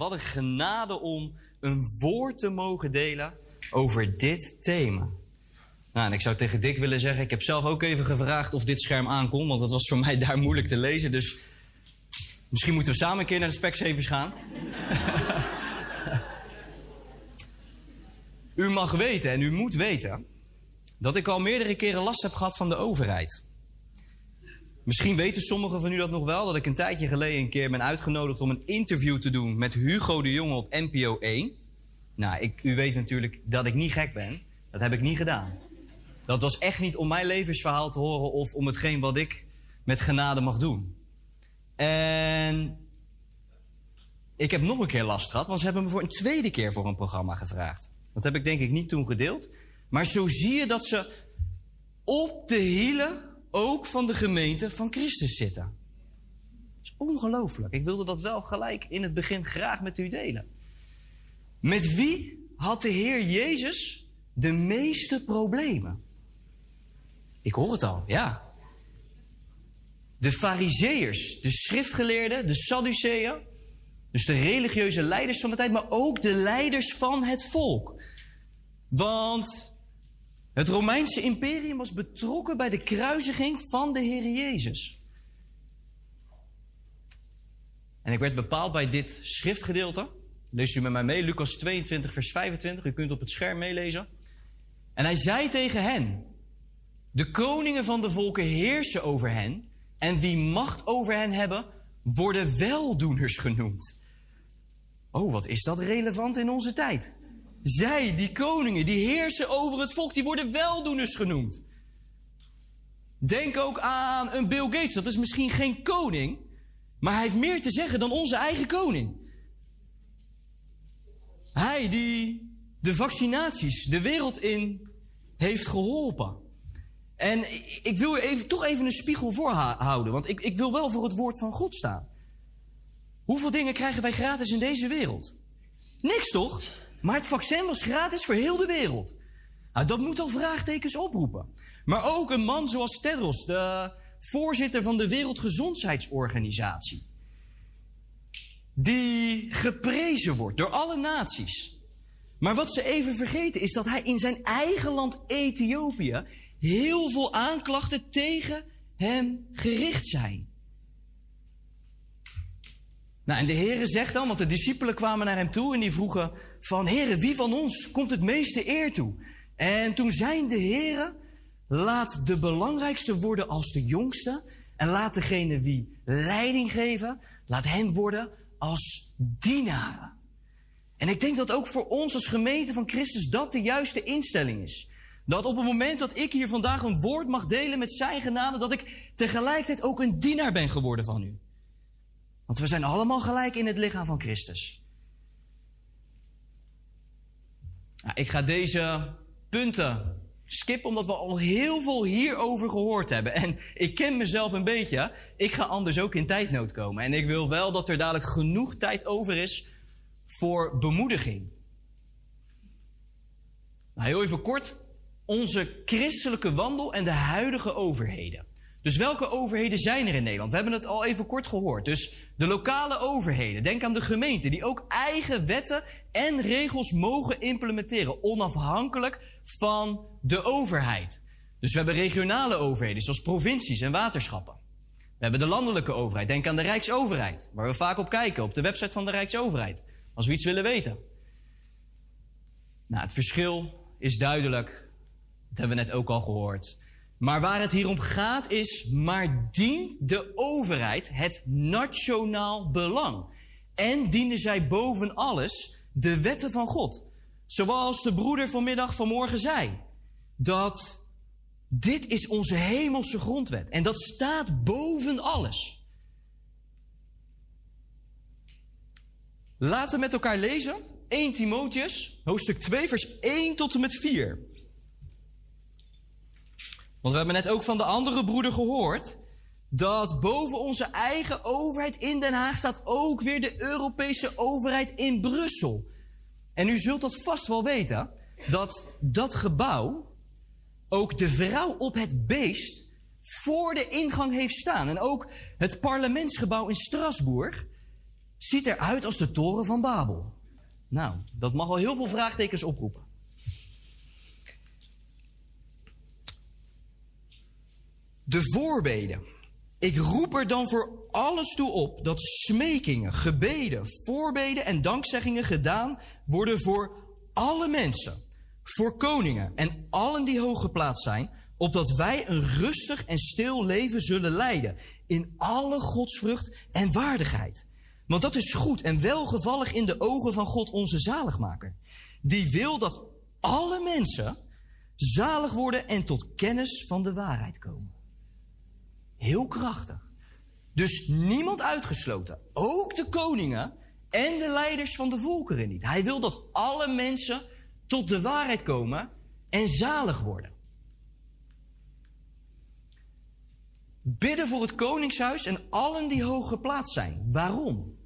wat genade om een woord te mogen delen over dit thema. Nou, en ik zou tegen Dick willen zeggen, ik heb zelf ook even gevraagd of dit scherm aankomt, want dat was voor mij *laughs* daar moeilijk te lezen. Dus misschien moeten we samen een keer naar de Specsavers gaan. *laughs* u mag weten en u moet weten dat ik al meerdere keren last heb gehad van de overheid. Misschien weten sommigen van u dat nog wel, dat ik een tijdje geleden een keer ben uitgenodigd om een interview te doen met Hugo de Jonge op NPO 1. Nou, ik, u weet natuurlijk dat ik niet gek ben. Dat heb ik niet gedaan. Dat was echt niet om mijn levensverhaal te horen of om hetgeen wat ik met genade mag doen. En ik heb nog een keer last gehad, want ze hebben me voor een tweede keer voor een programma gevraagd. Dat heb ik denk ik niet toen gedeeld. Maar zo zie je dat ze op de hielen ook van de gemeente van Christus zitten. Dat is ongelooflijk. Ik wilde dat wel gelijk in het begin graag met u delen. Met wie had de Heer Jezus de meeste problemen? Ik hoor het al, ja. De fariseërs, de schriftgeleerden, de Sadduceeën. Dus de religieuze leiders van de tijd, maar ook de leiders van het volk. Want het Romeinse imperium was betrokken bij de kruisiging van de Heer Jezus. En ik werd bepaald bij dit schriftgedeelte. Lees u met mij mee, Lucas 22, vers 25. U kunt op het scherm meelezen. En hij zei tegen hen: De koningen van de volken heersen over hen. En wie macht over hen hebben, worden weldoeners genoemd. Oh, wat is dat relevant in onze tijd? Zij, die koningen, die heersen over het volk, die worden weldoeners genoemd. Denk ook aan een Bill Gates. Dat is misschien geen koning, maar hij heeft meer te zeggen dan onze eigen koning. Hij die de vaccinaties de wereld in heeft geholpen. En ik wil u even, toch even een spiegel voorhouden, want ik, ik wil wel voor het woord van God staan. Hoeveel dingen krijgen wij gratis in deze wereld? Niks toch? Maar het vaccin was gratis voor heel de wereld. Nou, dat moet al vraagtekens oproepen. Maar ook een man zoals Tedros, de voorzitter van de Wereldgezondheidsorganisatie. Die geprezen wordt door alle naties. Maar wat ze even vergeten is dat hij in zijn eigen land Ethiopië heel veel aanklachten tegen hem gericht zijn. Nou, en de Heere zegt dan, want de discipelen kwamen naar hem toe en die vroegen van, Heere, wie van ons komt het meeste eer toe? En toen zei de Heere, laat de belangrijkste worden als de jongste en laat degene wie leiding geven, laat hen worden als dienaren. En ik denk dat ook voor ons als gemeente van Christus dat de juiste instelling is. Dat op het moment dat ik hier vandaag een woord mag delen met zijn genade, dat ik tegelijkertijd ook een dienaar ben geworden van u. Want we zijn allemaal gelijk in het lichaam van Christus. Nou, ik ga deze punten skippen, omdat we al heel veel hierover gehoord hebben. En ik ken mezelf een beetje. Ik ga anders ook in tijdnood komen. En ik wil wel dat er dadelijk genoeg tijd over is voor bemoediging. Nou, heel even kort. Onze christelijke wandel en de huidige overheden. Dus welke overheden zijn er in Nederland? We hebben het al even kort gehoord. Dus de lokale overheden. Denk aan de gemeenten die ook eigen wetten en regels mogen implementeren. Onafhankelijk van de overheid. Dus we hebben regionale overheden zoals provincies en waterschappen. We hebben de landelijke overheid. Denk aan de Rijksoverheid. Waar we vaak op kijken op de website van de Rijksoverheid. Als we iets willen weten. Nou, het verschil is duidelijk. Dat hebben we net ook al gehoord. Maar waar het hier om gaat is, maar dient de overheid het nationaal belang? En dienen zij boven alles de wetten van God? Zoals de broeder vanmiddag vanmorgen zei. Dat dit is onze hemelse grondwet. En dat staat boven alles. Laten we met elkaar lezen. 1 Timotheus, hoofdstuk 2, vers 1 tot en met 4. Want we hebben net ook van de andere broeder gehoord dat boven onze eigen overheid in Den Haag staat ook weer de Europese overheid in Brussel. En u zult dat vast wel weten, dat dat gebouw ook de vrouw op het beest voor de ingang heeft staan. En ook het parlementsgebouw in Strasbourg ziet eruit als de toren van Babel. Nou, dat mag al heel veel vraagtekens oproepen. De voorbeden. Ik roep er dan voor alles toe op dat smekingen, gebeden, voorbeden en dankzeggingen gedaan worden voor alle mensen, voor koningen en allen die hoog geplaatst zijn, opdat wij een rustig en stil leven zullen leiden in alle godsvrucht en waardigheid. Want dat is goed en welgevallig in de ogen van God onze zaligmaker, die wil dat alle mensen zalig worden en tot kennis van de waarheid komen. Heel krachtig. Dus niemand uitgesloten. Ook de koningen en de leiders van de volkeren niet. Hij wil dat alle mensen tot de waarheid komen en zalig worden. Bidden voor het koningshuis en allen die hoog geplaatst zijn. Waarom?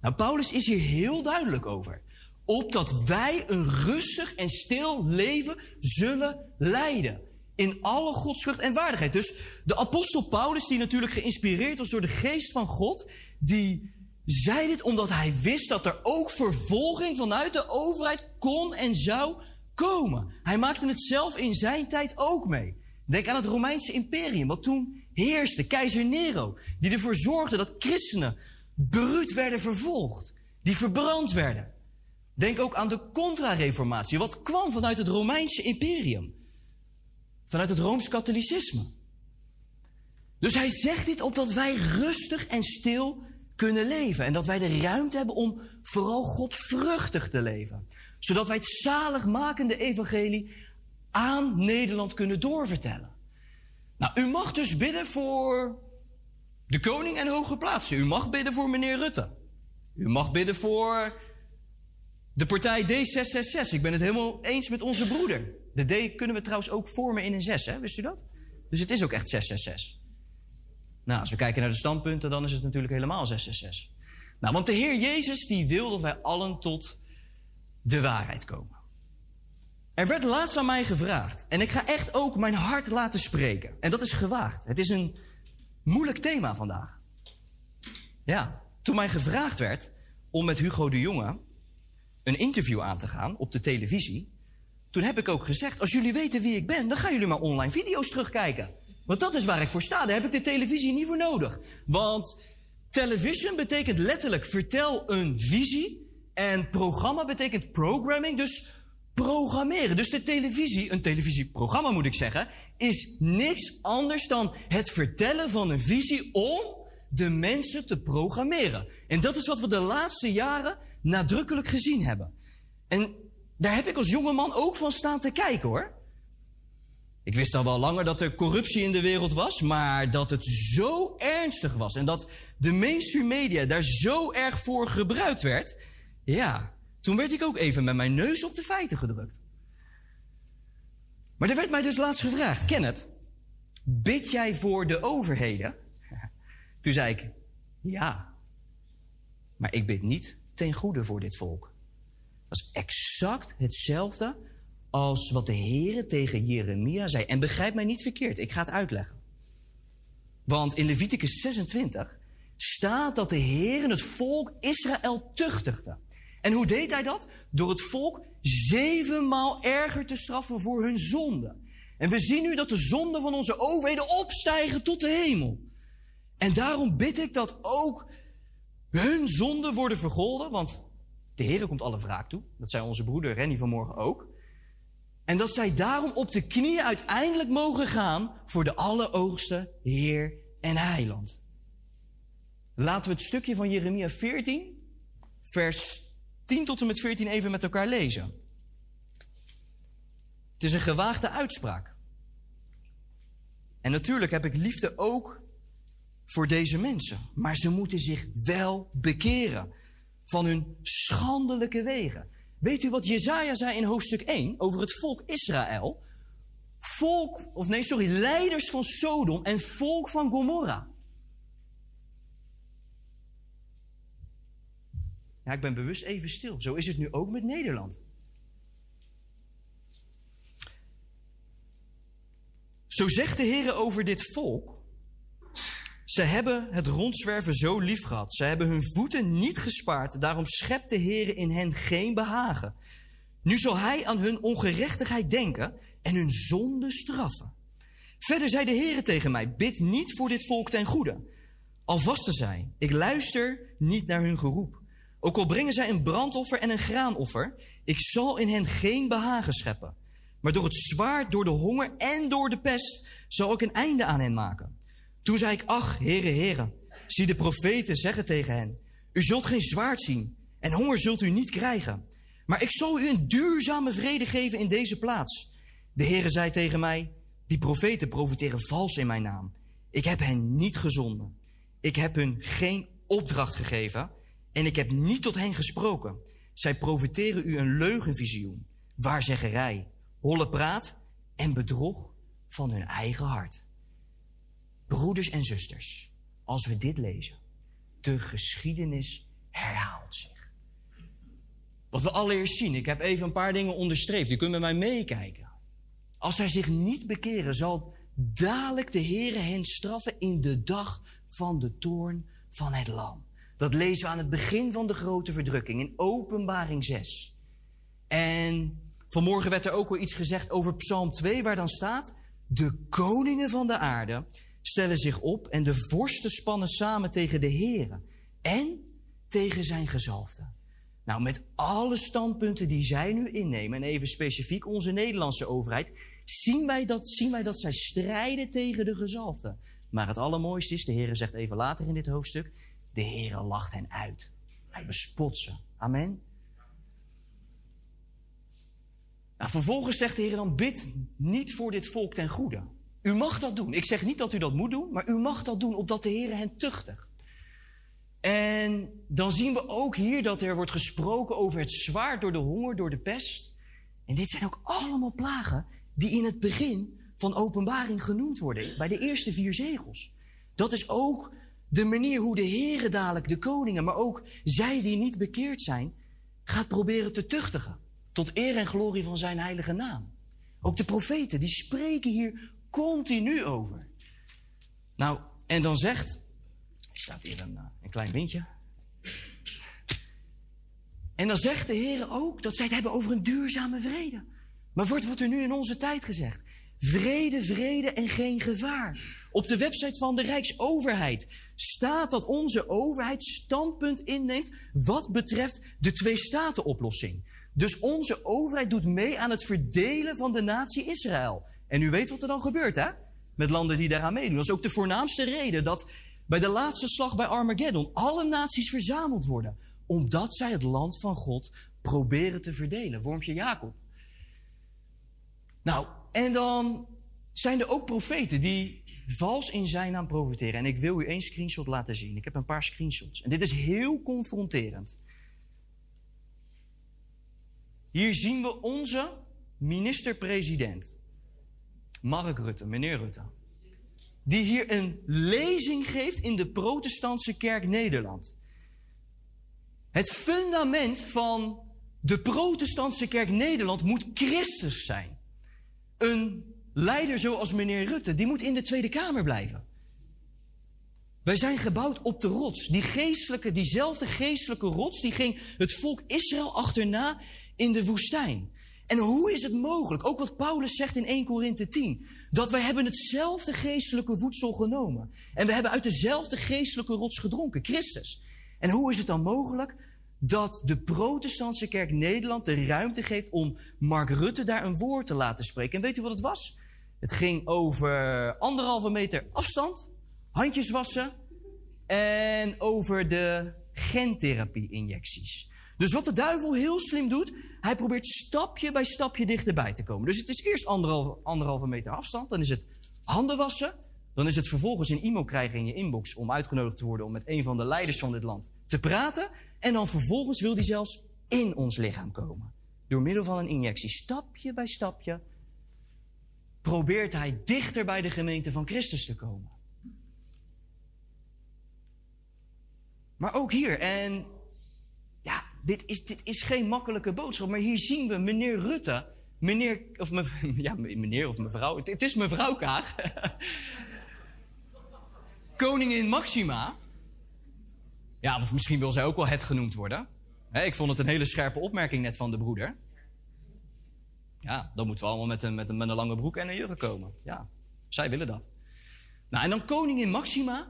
Nou, Paulus is hier heel duidelijk over. Opdat wij een rustig en stil leven zullen leiden in alle godsvrucht en waardigheid. Dus de apostel Paulus, die natuurlijk geïnspireerd was door de geest van God, die zei dit omdat hij wist dat er ook vervolging vanuit de overheid kon en zou komen. Hij maakte het zelf in zijn tijd ook mee. Denk aan het Romeinse imperium, wat toen heerste, keizer Nero, die ervoor zorgde dat christenen bruut werden vervolgd, die verbrand werden. Denk ook aan de contra-reformatie, wat kwam vanuit het Romeinse imperium vanuit het Rooms-Katholicisme. Dus hij zegt dit opdat wij rustig en stil kunnen leven. En dat wij de ruimte hebben om vooral godvruchtig te leven. Zodat wij het zaligmakende evangelie aan Nederland kunnen doorvertellen. Nou, u mag dus bidden voor de koning en hoge plaatsen. U mag bidden voor meneer Rutte. U mag bidden voor de partij D666. Ik ben het helemaal eens met onze broeder. De D kunnen we trouwens ook vormen in een 6, hè? wist u dat? Dus het is ook echt 666. Nou, als we kijken naar de standpunten, dan is het natuurlijk helemaal 666. Nou, want de Heer Jezus die wil dat wij allen tot de waarheid komen. Er werd laatst aan mij gevraagd, en ik ga echt ook mijn hart laten spreken. En dat is gewaagd. Het is een moeilijk thema vandaag. Ja, toen mij gevraagd werd om met Hugo de Jonge een interview aan te gaan op de televisie, toen heb ik ook gezegd, als jullie weten wie ik ben, dan gaan jullie maar online video's terugkijken. Want dat is waar ik voor sta. Daar heb ik de televisie niet voor nodig. Want television betekent letterlijk vertel een visie. En programma betekent programming, dus programmeren. Dus de televisie, een televisieprogramma moet ik zeggen, is niks anders dan het vertellen van een visie om de mensen te programmeren. En dat is wat we de laatste jaren nadrukkelijk gezien hebben. En daar heb ik als jongeman ook van staan te kijken hoor. Ik wist al wel langer dat er corruptie in de wereld was, maar dat het zo ernstig was en dat de mainstream media daar zo erg voor gebruikt werd, ja, toen werd ik ook even met mijn neus op de feiten gedrukt. Maar er werd mij dus laatst gevraagd, Kenneth, bid jij voor de overheden? *laughs* Toen zei ik, ja, maar ik bid niet ten goede voor dit volk. Dat is exact hetzelfde als wat de Heere tegen Jeremia zei. En begrijp mij niet verkeerd, ik ga het uitleggen. Want in Leviticus 26 staat dat de Heer het volk Israël tuchtigde. En hoe deed hij dat? Door het volk zevenmaal erger te straffen voor hun zonde. En we zien nu dat de zonden van onze overheden opstijgen tot de hemel. En daarom bid ik dat ook hun zonden worden vergolden, want de Heer komt alle wraak toe. Dat zei onze broeder Renny vanmorgen ook. En dat zij daarom op de knieën uiteindelijk mogen gaan voor de alleroogste Heer en Heiland. Laten we het stukje van Jeremia 14, vers 10 tot en met 14 even met elkaar lezen. Het is een gewaagde uitspraak. En natuurlijk heb ik liefde ook voor deze mensen. Maar ze moeten zich wel bekeren van hun schandelijke wegen. Weet u wat Jezaja zei in hoofdstuk 1 over het volk Israël? Volk, of nee, sorry, leiders van Sodom en volk van Gomorra. Ja, ik ben bewust even stil. Zo is het nu ook met Nederland. Zo zegt de Heer over dit volk. Ze hebben het rondzwerven zo lief gehad. Ze hebben hun voeten niet gespaard. Daarom schept de Heer in hen geen behagen. Nu zal hij aan hun ongerechtigheid denken en hun zonde straffen. Verder zei de Heer tegen mij, bid niet voor dit volk ten goede. Al vasten zij, ik luister niet naar hun geroep. Ook al brengen zij een brandoffer en een graanoffer, ik zal in hen geen behagen scheppen. Maar door het zwaard, door de honger en door de pest zal ik een einde aan hen maken. Toen zei ik, ach, heren, heren, zie de profeten zeggen tegen hen, u zult geen zwaard zien en honger zult u niet krijgen. Maar ik zal u een duurzame vrede geven in deze plaats. De Heere zei tegen mij, die profeten profiteren vals in mijn naam. Ik heb hen niet gezonden. Ik heb hun geen opdracht gegeven en ik heb niet tot hen gesproken. Zij profiteren u een leugenvisioen, waarzeggerij, holle praat en bedrog van hun eigen hart. Broeders en zusters, als we dit lezen, de geschiedenis herhaalt zich. Wat we allereerst zien, ik heb even een paar dingen onderstreept. U kunt met mij meekijken. Als zij zich niet bekeren, zal dadelijk de Heere hen straffen in de dag van de toorn van het lam. Dat lezen we aan het begin van de grote verdrukking in Openbaring 6. En vanmorgen werd er ook wel iets gezegd over Psalm 2, waar dan staat: De koningen van de aarde stellen zich op en de vorsten spannen samen tegen de Heere en tegen zijn gezalfde. Nou, met alle standpunten die zij nu innemen, en even specifiek onze Nederlandse overheid, zien wij dat, zien wij dat zij strijden tegen de gezalfde. Maar het allermooiste is, de Heer zegt even later in dit hoofdstuk, de Heer lacht hen uit. Hij bespot ze. Amen. Nou, vervolgens zegt de Heer dan, bid niet voor dit volk ten goede. U mag dat doen. Ik zeg niet dat u dat moet doen, maar u mag dat doen opdat de Heer hen tuchtigt. En dan zien we ook hier dat er wordt gesproken over het zwaard door de honger, door de pest. En dit zijn ook allemaal plagen die in het begin van openbaring genoemd worden, bij de eerste vier zegels. Dat is ook de manier hoe de Heere dadelijk de koningen, maar ook zij die niet bekeerd zijn, gaat proberen te tuchtigen. Tot eer en glorie van zijn heilige naam. Ook de profeten, die spreken hier continu over. Nou, en dan zegt. Er staat hier een, eh, een klein windje. En dan zegt de Heer ook dat zij het hebben over een duurzame vrede. Maar wordt, wordt er nu in onze tijd gezegd? Vrede, vrede en geen gevaar. Op de website van de Rijksoverheid staat dat onze overheid standpunt inneemt wat betreft de twee-staten-oplossing. Dus onze overheid doet mee aan het verdelen van de natie Israël. En u weet wat er dan gebeurt, hè? Met landen die daaraan meedoen. Dat is ook de voornaamste reden dat bij de laatste slag bij Armageddon alle naties verzameld worden. Omdat zij het land van God proberen te verdelen. Wormpje Jacob. Nou, en dan zijn er ook profeten die vals in zijn naam profiteren. En ik wil u één screenshot laten zien. Ik heb een paar screenshots. En dit is heel confronterend. Hier zien we onze minister-president, Mark Rutte, meneer Rutte. Die hier een lezing geeft in de Protestantse Kerk Nederland. Het fundament van de Protestantse Kerk Nederland moet Christus zijn. Een leider zoals meneer Rutte, die moet in de Tweede Kamer blijven. Wij zijn gebouwd op de rots. Die geestelijke, diezelfde geestelijke rots, die ging het volk Israël achterna in de woestijn. En hoe is het mogelijk, ook wat Paulus zegt in 1 Korinthe 10, dat wij hebben hetzelfde geestelijke voedsel genomen. En we hebben uit dezelfde geestelijke rots gedronken, Christus. En hoe is het dan mogelijk dat de protestantse kerk Nederland de ruimte geeft om Mark Rutte daar een woord te laten spreken? En weet u wat het was? Het ging over anderhalve meter afstand, handjes wassen en over de gentherapie-injecties. Dus wat de duivel heel slim doet, hij probeert stapje bij stapje dichterbij te komen. Dus het is eerst anderhalve, anderhalve meter afstand, dan is het handen wassen, dan is het vervolgens een e-mail krijgen in je inbox om uitgenodigd te worden om met een van de leiders van dit land te praten. En dan vervolgens wil hij zelfs in ons lichaam komen. Door middel van een injectie, stapje bij stapje, probeert hij dichter bij de gemeente van Christus te komen. Maar ook hier, en dit is, dit is geen makkelijke boodschap, maar hier zien we meneer Rutte, meneer, of *laughs* ja, meneer of mevrouw, het, is mevrouw Kaag. *laughs* koningin Maxima. Ja, of misschien wil zij ook wel het genoemd worden. Ik vond het een hele scherpe opmerking net van de broeder. Ja, dan moeten we allemaal met een, met een, met een lange broek en een jurk komen. Ja, zij willen dat. Nou, en dan koningin Maxima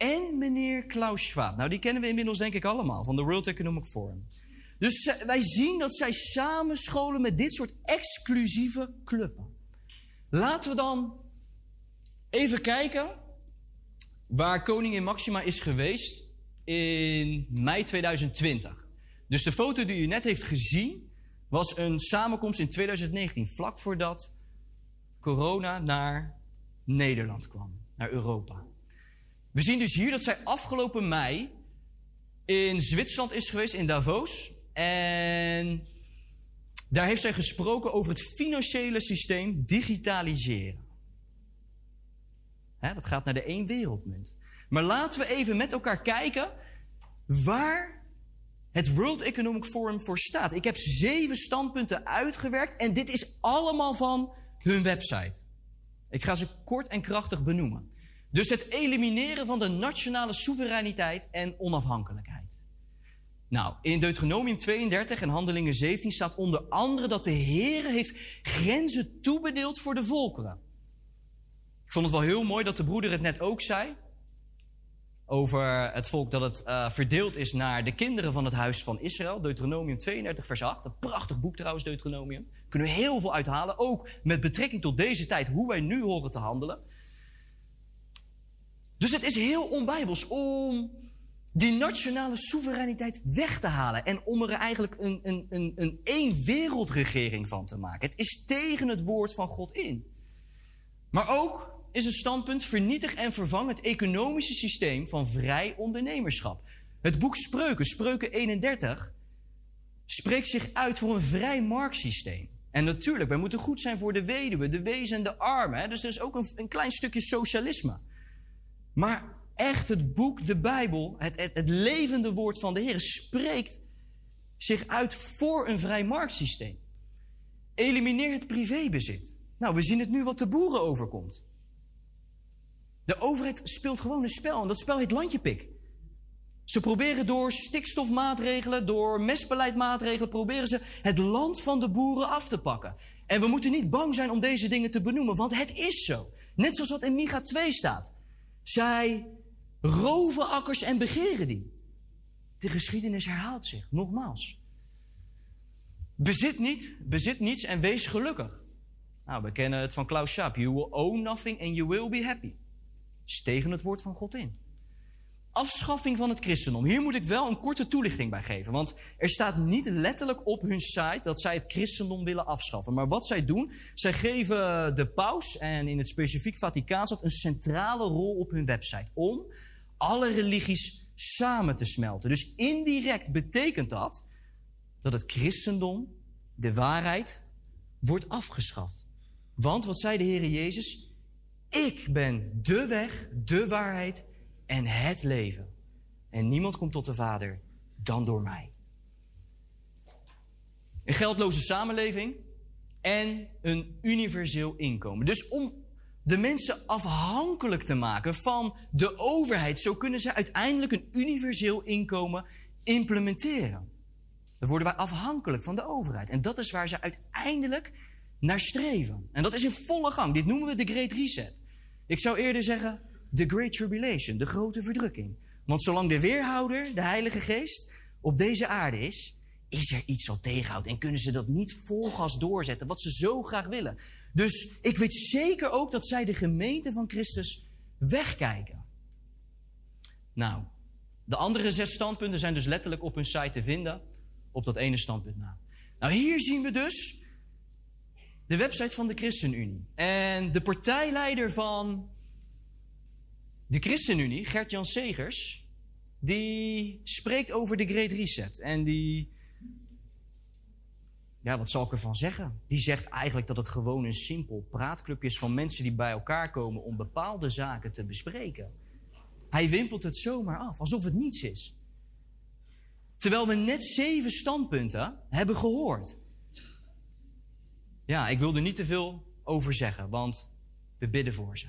en meneer Klaus Schwab. Nou, die kennen we inmiddels denk ik allemaal van de World Economic Forum. Dus wij zien dat zij samen scholen met dit soort exclusieve clubben. Laten we dan even kijken waar koningin Maxima is geweest in mei 2020. Dus de foto die u net heeft gezien was een samenkomst in 2019, vlak voordat corona naar Nederland kwam, naar Europa. We zien dus hier dat zij afgelopen mei in Zwitserland is geweest, in Davos. En daar heeft zij gesproken over het financiële systeem digitaliseren. Hè, dat gaat naar de één wereldmunt. Maar laten we even met elkaar kijken waar het World Economic Forum voor staat. Ik heb zeven standpunten uitgewerkt en dit is allemaal van hun website. Ik ga ze kort en krachtig benoemen. Dus het elimineren van de nationale soevereiniteit en onafhankelijkheid. Nou, in Deuteronomium 32 en Handelingen 17 staat onder andere dat de Heer heeft grenzen toebedeeld voor de volkeren. Ik vond het wel heel mooi dat de broeder het net ook zei. Over het volk dat het eh, verdeeld is naar de kinderen van het huis van Israël. Deuteronomium 32, vers 8. Een prachtig boek trouwens, Deuteronomium. Kunnen we heel veel uithalen. Ook met betrekking tot deze tijd, hoe wij nu horen te handelen. Dus het is heel onbijbels om die nationale soevereiniteit weg te halen. En om er eigenlijk een, een, een, een één wereldregering van te maken. Het is tegen het woord van God in. Maar ook is een standpunt vernietig en vervang het economische systeem van vrij ondernemerschap. Het boek Spreuken, Spreuken 31, spreekt zich uit voor een vrij marktsysteem. En natuurlijk, wij moeten goed zijn voor de weduwe, de wezen en de armen. Dus er is ook een, een klein stukje socialisme. Maar echt het boek, de Bijbel, het, het, levende woord van de Heer, spreekt zich uit voor een vrij marktsysteem. Elimineer het privébezit. Nou, we zien het nu wat de boeren overkomt. De overheid speelt gewoon een spel en dat spel heet landjepik. Ze proberen door stikstofmaatregelen, door mestbeleidmaatregelen, proberen ze het land van de boeren af te pakken. En we moeten niet bang zijn om deze dingen te benoemen, want het is zo. Net zoals wat in Micha 2 staat. Zij roven akkers en begeren die. De geschiedenis herhaalt zich, nogmaals. Bezit niet, bezit niets en wees gelukkig. Nou, we kennen het van Klaus Schwab. You will own nothing and you will be happy. Is tegen het woord van God in. Afschaffing van het christendom. Hier moet ik wel een korte toelichting bij geven. Want er staat niet letterlijk op hun site dat zij het christendom willen afschaffen. Maar wat zij doen, zij geven de paus en in het specifiek Vaticaanstad een centrale rol op hun website. Om alle religies samen te smelten. Dus indirect betekent dat dat het christendom, de waarheid, wordt afgeschaft. Want wat zei de Heer Jezus? Ik ben de weg, de waarheid en het leven. En niemand komt tot de Vader dan door mij. Een geldloze samenleving en een universeel inkomen. Dus om de mensen afhankelijk te maken van de overheid, zo kunnen ze uiteindelijk een universeel inkomen implementeren. Dan worden wij afhankelijk van de overheid. En dat is waar ze uiteindelijk naar streven. En dat is in volle gang. Dit noemen we de Great Reset. Ik zou eerder zeggen de Great Tribulation, de grote verdrukking. Want zolang de weerhouder, de Heilige Geest, op deze aarde is, is er iets wat tegenhoudt. En kunnen ze dat niet vol gas doorzetten, wat ze zo graag willen. Dus ik weet zeker ook dat zij de gemeente van Christus wegkijken. Nou, de andere zes standpunten zijn dus letterlijk op hun site te vinden. Op dat ene standpunt na. Nou, hier zien we dus de website van de ChristenUnie. En de partijleider van de ChristenUnie, Gert-Jan Segers, die spreekt over de Great Reset. En die, ja, wat zal ik ervan zeggen? Die zegt eigenlijk dat het gewoon een simpel praatclubje is van mensen die bij elkaar komen om bepaalde zaken te bespreken. Hij wimpelt het zomaar af, alsof het niets is. Terwijl we net zeven standpunten hebben gehoord. Ja, ik wil er niet te veel over zeggen, want we bidden voor ze.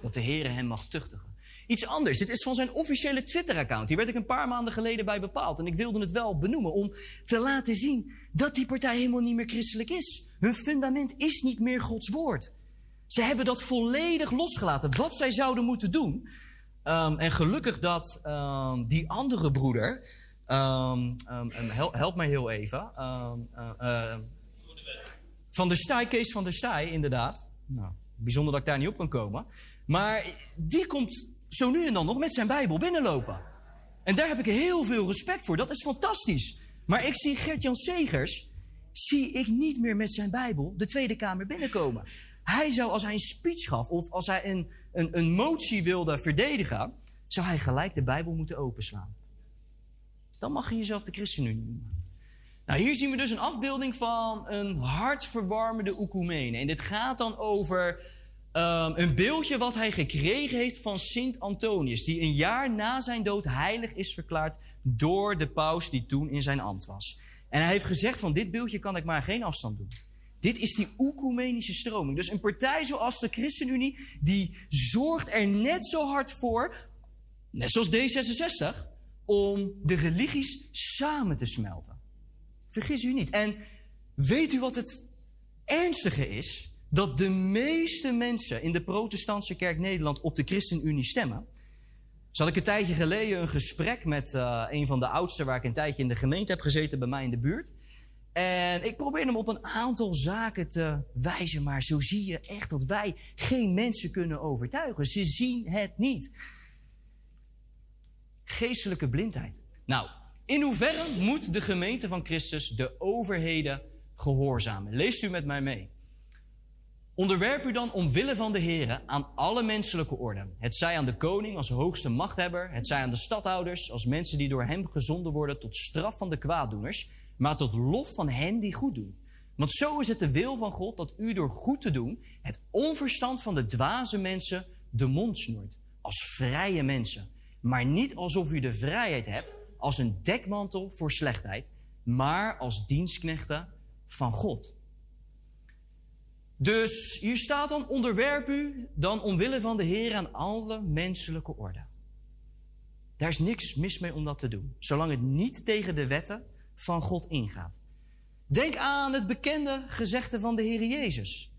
Dat de Heer hen mag tuchtigen. Iets anders. Dit is van zijn officiële Twitter-account. Hier werd ik een paar maanden geleden bij bepaald. En ik wilde het wel benoemen om te laten zien dat die partij helemaal niet meer christelijk is. Hun fundament is niet meer Gods woord. Ze hebben dat volledig losgelaten. Wat zij zouden moeten doen. Ehm, en gelukkig dat ehm, die andere broeder. ehm, ehm, ehm, hel- help mij heel even. Eh, van der Staaij, Kees van der Staaij, inderdaad. Nou, bijzonder dat ik daar niet op kan komen. Maar die komt zo nu en dan nog met zijn Bijbel binnenlopen. En daar heb ik heel veel respect voor. Dat is fantastisch. Maar ik zie Gert-Jan Segers, zie ik niet meer met zijn Bijbel de Tweede Kamer binnenkomen. Hij zou, als hij een speech gaf of als hij een, een, een motie wilde verdedigen, zou hij gelijk de Bijbel moeten openslaan. Dan mag je jezelf de ChristenUnie noemen. Nou, hier zien we dus een afbeelding van een hartverwarmende oekumene. En dit gaat dan over ehm, een beeldje wat hij gekregen heeft van Sint Antonius, die een jaar na zijn dood heilig is verklaard door de paus die toen in zijn ambt was. En hij heeft gezegd van dit beeldje kan ik maar geen afstand doen. Dit is die oecumenische stroming. Dus een partij zoals de ChristenUnie, die zorgt er net zo hard voor, net zoals D66, om de religies samen te smelten. Vergis u niet. En weet u wat het ernstige is? Dat de meeste mensen in de protestantse kerk Nederland op de ChristenUnie stemmen. Zal ik een tijdje geleden een gesprek met eh, een van de oudsten waar ik een tijdje in de gemeente heb gezeten bij mij in de buurt. En ik probeer hem op een aantal zaken te wijzen, maar zo zie je echt dat wij geen mensen kunnen overtuigen. Ze zien het niet. Geestelijke blindheid. Nou, in hoeverre moet de gemeente van Christus de overheden gehoorzamen? Leest u met mij mee. Onderwerp u dan omwille van de Heer aan alle menselijke orden. Het zij aan de koning als hoogste machthebber, het zij aan de stadhouders als mensen die door hem gezonden worden tot straf van de kwaaddoeners, maar tot lof van hen die goed doen. Want zo is het de wil van God dat u door goed te doen het onverstand van de dwaze mensen de mond snoert. Als vrije mensen. Maar niet alsof u de vrijheid hebt als een dekmantel voor slechtheid, maar als dienstknechten van God. Dus hier staat dan, onderwerp u dan omwille van de Heer aan alle menselijke orde. Daar is niks mis mee om dat te doen, zolang het niet tegen de wetten van God ingaat. Denk aan het bekende gezegde van de Heer Jezus.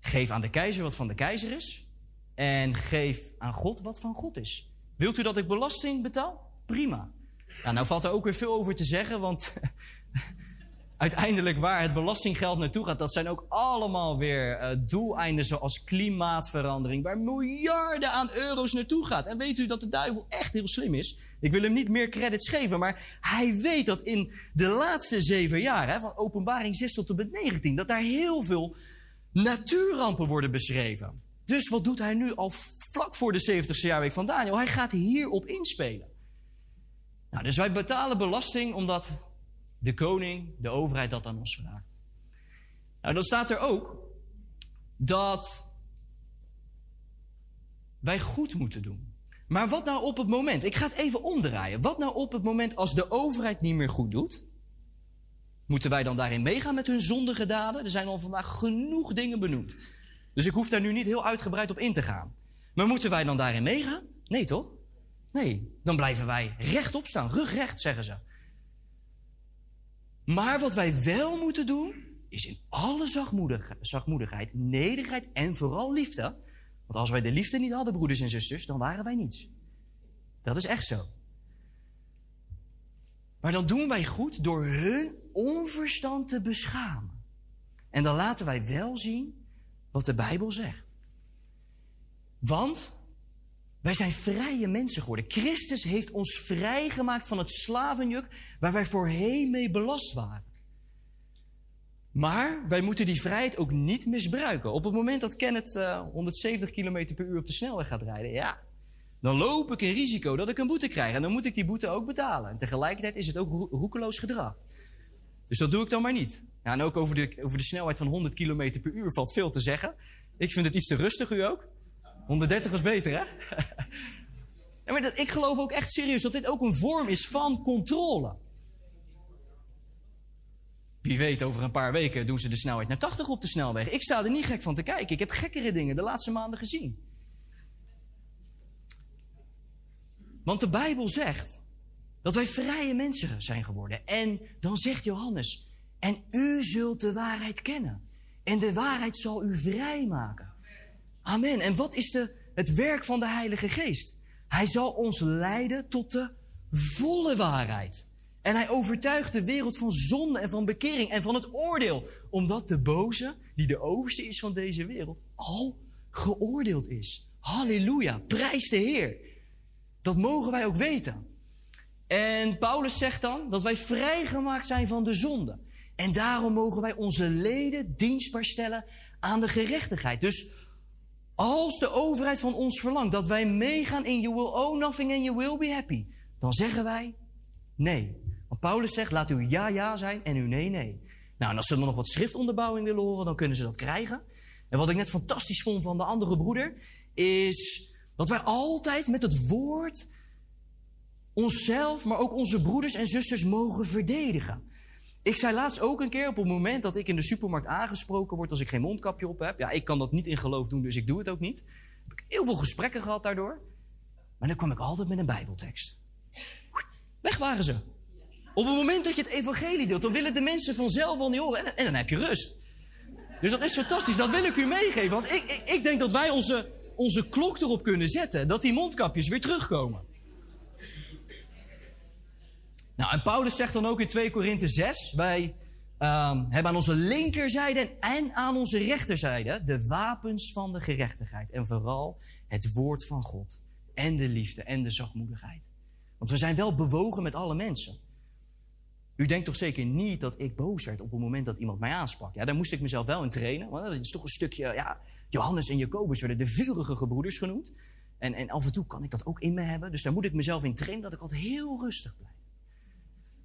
Geef aan de keizer wat van de keizer is en geef aan God wat van God is. Wilt u dat ik belasting betaal? Prima. Nou, nou valt er ook weer veel over te zeggen, want *laughs* uiteindelijk waar het belastinggeld naartoe gaat, dat zijn ook allemaal weer eh, doeleinden zoals klimaatverandering, waar miljarden aan euro's naartoe gaat. En weet u dat de duivel echt heel slim is? Ik wil hem niet meer credits geven, maar hij weet dat in de laatste zeven jaar, hè, van openbaring 6 tot en met 19, dat daar heel veel natuurrampen worden beschreven. Dus wat doet hij nu al vlak voor de 70ste jaarweek van Daniel? Hij gaat hierop inspelen. Nou, dus wij betalen belasting omdat de koning, de overheid dat aan ons vraagt. Nou, dan staat er ook dat wij goed moeten doen. Maar wat nou op het moment, ik ga het even omdraaien. Wat nou op het moment als de overheid niet meer goed doet? Moeten wij dan daarin meegaan met hun zondige daden? Er zijn al vandaag genoeg dingen benoemd. Dus ik hoef daar nu niet heel uitgebreid op in te gaan. Maar moeten wij dan daarin meegaan? Nee, toch? Nee, dan blijven wij rechtop staan, rugrecht, zeggen ze. Maar wat wij wel moeten doen, is in alle zachtmoedig, zachtmoedigheid, nederigheid en vooral liefde. Want als wij de liefde niet hadden, broeders en zusters, dan waren wij niets. Dat is echt zo. Maar dan doen wij goed door hun onverstand te beschamen. En dan laten wij wel zien wat de Bijbel zegt. Want wij zijn vrije mensen geworden. Christus heeft ons vrijgemaakt van het slavenjuk waar wij voorheen mee belast waren. Maar wij moeten die vrijheid ook niet misbruiken. Op het moment dat Kenneth eh, 170 km per uur op de snelweg gaat rijden, ja, dan loop ik een risico dat ik een boete krijg. En dan moet ik die boete ook betalen. En tegelijkertijd is het ook ro- roekeloos gedrag. Dus dat doe ik dan maar niet. Ja, en ook over de, over de snelheid van 100 km per uur valt veel te zeggen. Ik vind het iets te rustig, u ook? 130 is beter, hè? *laughs* Maar ik geloof ook echt serieus dat dit ook een vorm is van controle. Wie weet, over een paar weken doen ze de snelheid naar 80 op de snelweg. Ik sta er niet gek van te kijken. Ik heb gekkere dingen de laatste maanden gezien. Want de Bijbel zegt dat wij vrije mensen zijn geworden. En dan zegt Johannes, en u zult de waarheid kennen. En de waarheid zal u vrijmaken. Amen. En wat is de, het werk van de Heilige Geest? Hij zal ons leiden tot de volle waarheid. En hij overtuigt de wereld van zonde en van bekering en van het oordeel. Omdat de boze, die de overste is van deze wereld, al geoordeeld is. Halleluja, prijs de Heer. Dat mogen wij ook weten. En Paulus zegt dan dat wij vrijgemaakt zijn van de zonde. En daarom mogen wij onze leden dienstbaar stellen aan de gerechtigheid. Dus als de overheid van ons verlangt dat wij meegaan in you will own nothing and you will be happy, dan zeggen wij nee. Want Paulus zegt, laat uw ja ja zijn en uw nee nee. Nou, en als ze dan nog wat schriftonderbouwing willen horen, dan kunnen ze dat krijgen. En wat ik net fantastisch vond van de andere broeder, is dat wij altijd met het woord onszelf, maar ook onze broeders en zusters mogen verdedigen. Ik zei laatst ook een keer op het moment dat ik in de supermarkt aangesproken word als ik geen mondkapje op heb. Ja, ik kan dat niet in geloof doen, dus ik doe het ook niet. Heb ik heel veel gesprekken gehad daardoor. Maar dan kwam ik altijd met een Bijbeltekst. Weg waren ze. Op het moment dat je het evangelie deelt, dan willen de mensen vanzelf al niet horen. En, en dan heb je rust. Dus dat is fantastisch. Dat wil ik u meegeven. Want ik, ik, ik denk dat wij onze, onze klok erop kunnen zetten. Dat die mondkapjes weer terugkomen. Nou, en Paulus zegt dan ook in 2 Korinthe 6... wij ehm, hebben aan onze linkerzijde en aan onze rechterzijde... de wapens van de gerechtigheid. En vooral het woord van God. En de liefde en de zachtmoedigheid. Want we zijn wel bewogen met alle mensen. U denkt toch zeker niet dat ik boos werd op het moment dat iemand mij aansprak? Ja, daar moest ik mezelf wel in trainen. Want dat is toch een stukje... Ja, Johannes en Jacobus werden de vurige gebroeders genoemd. En, en af en toe kan ik dat ook in me hebben. Dus daar moet ik mezelf in trainen dat ik altijd heel rustig blijf.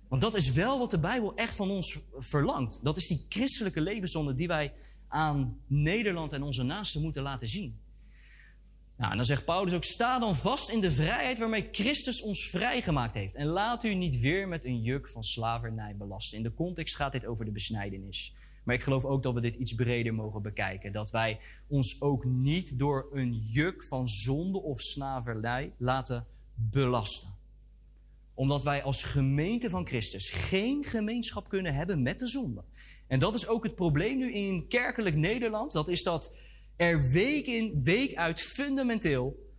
Want dat is wel wat de Bijbel echt van ons verlangt. Dat is die christelijke levenszonde die wij aan Nederland en onze naasten moeten laten zien. Nou, en dan zegt Paulus ook: sta dan vast in de vrijheid waarmee Christus ons vrijgemaakt heeft. En laat u niet weer met een juk van slavernij belasten. In de context gaat dit over de besnijdenis. Maar ik geloof ook dat we dit iets breder mogen bekijken. Dat wij ons ook niet door een juk van zonde of slavernij laten belasten omdat wij als gemeente van Christus geen gemeenschap kunnen hebben met de zonde. En dat is ook het probleem nu in kerkelijk Nederland. Dat is dat er week in, week uit fundamenteel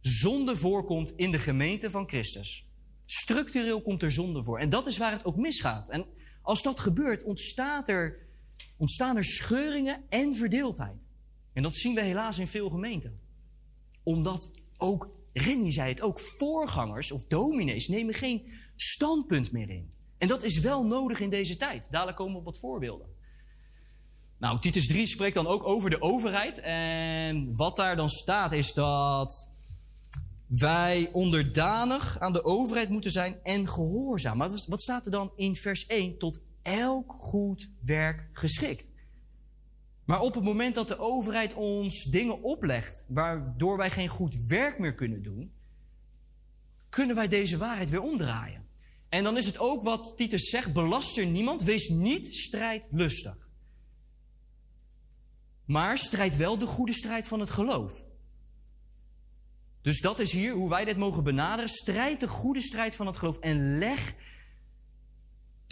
zonde voorkomt in de gemeente van Christus. Structureel komt er zonde voor. En dat is waar het ook misgaat. En als dat gebeurt, ontstaat er, ontstaan er scheuringen en verdeeldheid. En dat zien we helaas in veel gemeenten. Omdat ook Renny zei het ook, voorgangers of dominees nemen geen standpunt meer in. En dat is wel nodig in deze tijd. Dadelijk komen we op wat voorbeelden. Nou, Titus 3 spreekt dan ook over de overheid. En wat daar dan staat is dat wij onderdanig aan de overheid moeten zijn en gehoorzaam. Maar wat staat er dan in vers 1? Tot elk goed werk geschikt. Maar op het moment dat de overheid ons dingen oplegt, waardoor wij geen goed werk meer kunnen doen, kunnen wij deze waarheid weer omdraaien. En dan is het ook wat Titus zegt: belaster niemand, wees niet strijdlustig. Maar strijd wel de goede strijd van het geloof. Dus dat is hier hoe wij dit mogen benaderen. Strijd de goede strijd van het geloof en leg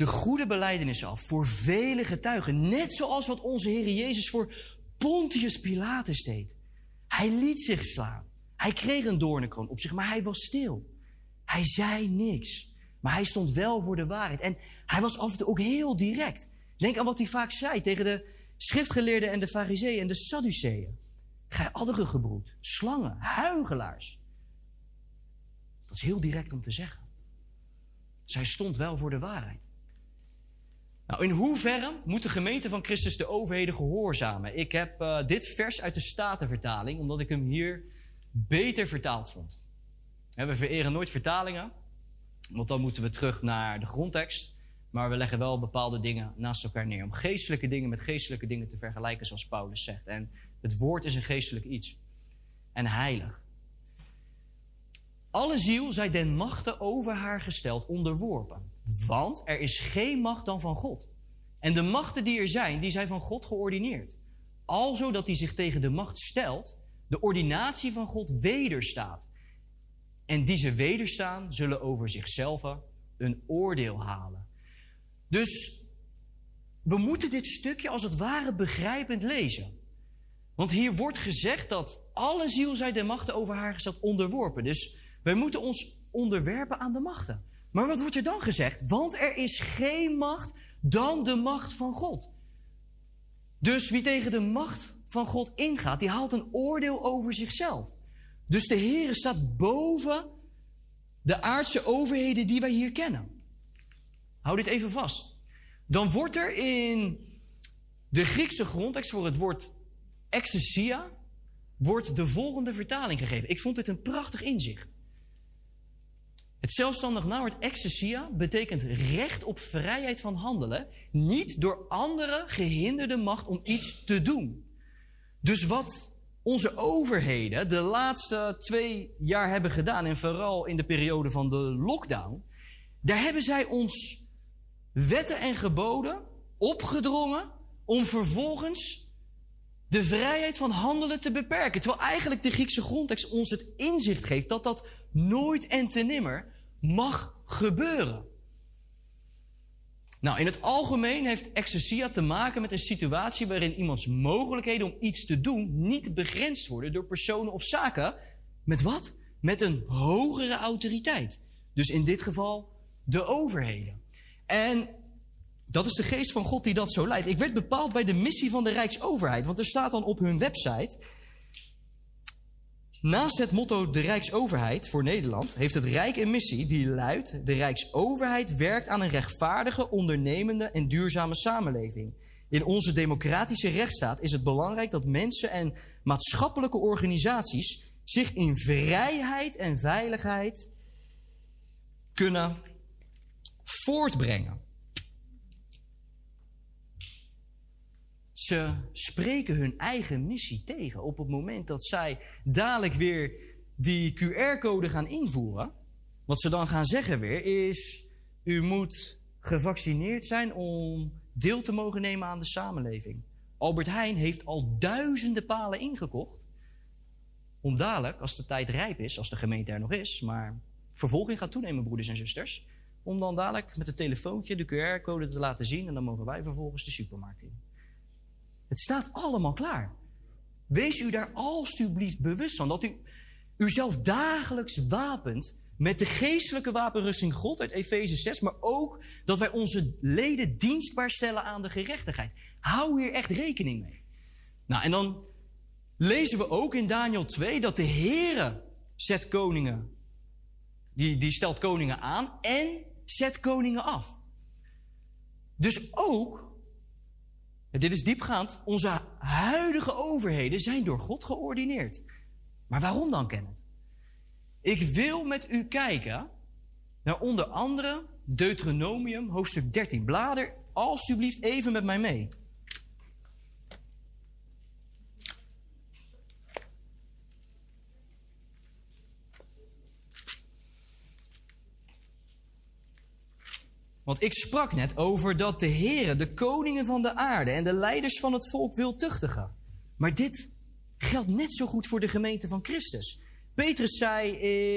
de goede beleidenis af voor vele getuigen. Net zoals wat onze Heer Jezus voor Pontius Pilatus deed. Hij liet zich slaan. Hij kreeg een doornenkroon op zich, maar hij was stil. Hij zei niks. Maar hij stond wel voor de waarheid. En hij was af en toe ook heel direct. Denk aan wat hij vaak zei tegen de schriftgeleerden en de fariseeën en de sadduceeën. Gij gebroed, slangen, huigelaars. Dat is heel direct om te zeggen. Zij stond wel voor de waarheid. Nou, in hoeverre moet de gemeente van Christus de overheden gehoorzamen? Ik heb uh, dit vers uit de Statenvertaling, omdat ik hem hier beter vertaald vond. We vereren nooit vertalingen, want dan moeten we terug naar de grondtekst. Maar we leggen wel bepaalde dingen naast elkaar neer. Om geestelijke dingen met geestelijke dingen te vergelijken, zoals Paulus zegt. En het woord is een geestelijk iets. En heilig. Alle ziel zij den machten over haar gesteld onderworpen. Want er is geen macht dan van God. En de machten die er zijn, die zijn van God geordineerd. Alzo dat hij zich tegen de macht stelt, de ordinatie van God wederstaat. En die ze wederstaan, zullen over zichzelf een oordeel halen. Dus we moeten dit stukje als het ware begrijpend lezen. Want hier wordt gezegd dat alle ziel zij de machten over haar gesteld onderworpen. Dus wij moeten ons onderwerpen aan de machten. Maar wat wordt er dan gezegd? Want er is geen macht dan de macht van God. Dus wie tegen de macht van God ingaat, die haalt een oordeel over zichzelf. Dus de Heer staat boven de aardse overheden die wij hier kennen. Hou dit even vast. Dan wordt er in de Griekse grondtekst voor het woord exousia wordt de volgende vertaling gegeven. Ik vond dit een prachtig inzicht. Het zelfstandig naamwoord exousia betekent recht op vrijheid van handelen, niet door andere gehinderde macht om iets te doen. Dus wat onze overheden de laatste twee jaar hebben gedaan, en vooral in de periode van de lockdown, daar hebben zij ons wetten en geboden opgedrongen om vervolgens de vrijheid van handelen te beperken. Terwijl eigenlijk de Griekse grondtekst ons het inzicht geeft dat dat nooit en te nimmer mag gebeuren. Nou, in het algemeen heeft exousia te maken met een situatie waarin iemands mogelijkheden om iets te doen niet begrensd worden door personen of zaken. Met wat? Met een hogere autoriteit. Dus in dit geval de overheden. En dat is de geest van God die dat zo leidt. Ik werd bepaald bij de missie van de Rijksoverheid. Want er staat dan op hun website. Naast het motto de Rijksoverheid voor Nederland heeft het Rijk een missie die luidt: de Rijksoverheid werkt aan een rechtvaardige, ondernemende en duurzame samenleving. In onze democratische rechtsstaat is het belangrijk dat mensen en maatschappelijke organisaties zich in vrijheid en veiligheid kunnen voortbrengen. Ze spreken hun eigen missie tegen op het moment dat zij dadelijk weer die QR-code gaan invoeren. Wat ze dan gaan zeggen weer is: u moet gevaccineerd zijn om deel te mogen nemen aan de samenleving. Albert Heijn heeft al duizenden palen ingekocht. Om dadelijk, als de tijd rijp is, als de gemeente er nog is, maar vervolging gaat toenemen, broeders en zusters. Om dan dadelijk met het telefoontje de QR-code te laten zien en dan mogen wij vervolgens de supermarkt in. Het staat allemaal klaar. Wees u daar alstublieft bewust van dat u uzelf dagelijks wapent met de geestelijke wapenrusting God uit Efeze 6, maar ook dat wij onze leden dienstbaar stellen aan de gerechtigheid. Hou hier echt rekening mee. Nou, en dan lezen we ook in Daniel 2 dat de Heere zet koningen, die, die stelt koningen aan en zet koningen af. Dus ook dit is diepgaand. Onze huidige overheden zijn door God geordineerd. Maar waarom dan, Kenneth? Ik wil met u kijken naar onder andere Deuteronomium, hoofdstuk 13. Blader alsjeblieft even met mij mee. Want ik sprak net over dat de Heere de koningen van de aarde en de leiders van het volk wil tuchtigen. Maar dit geldt net zo goed voor de gemeente van Christus. Petrus zei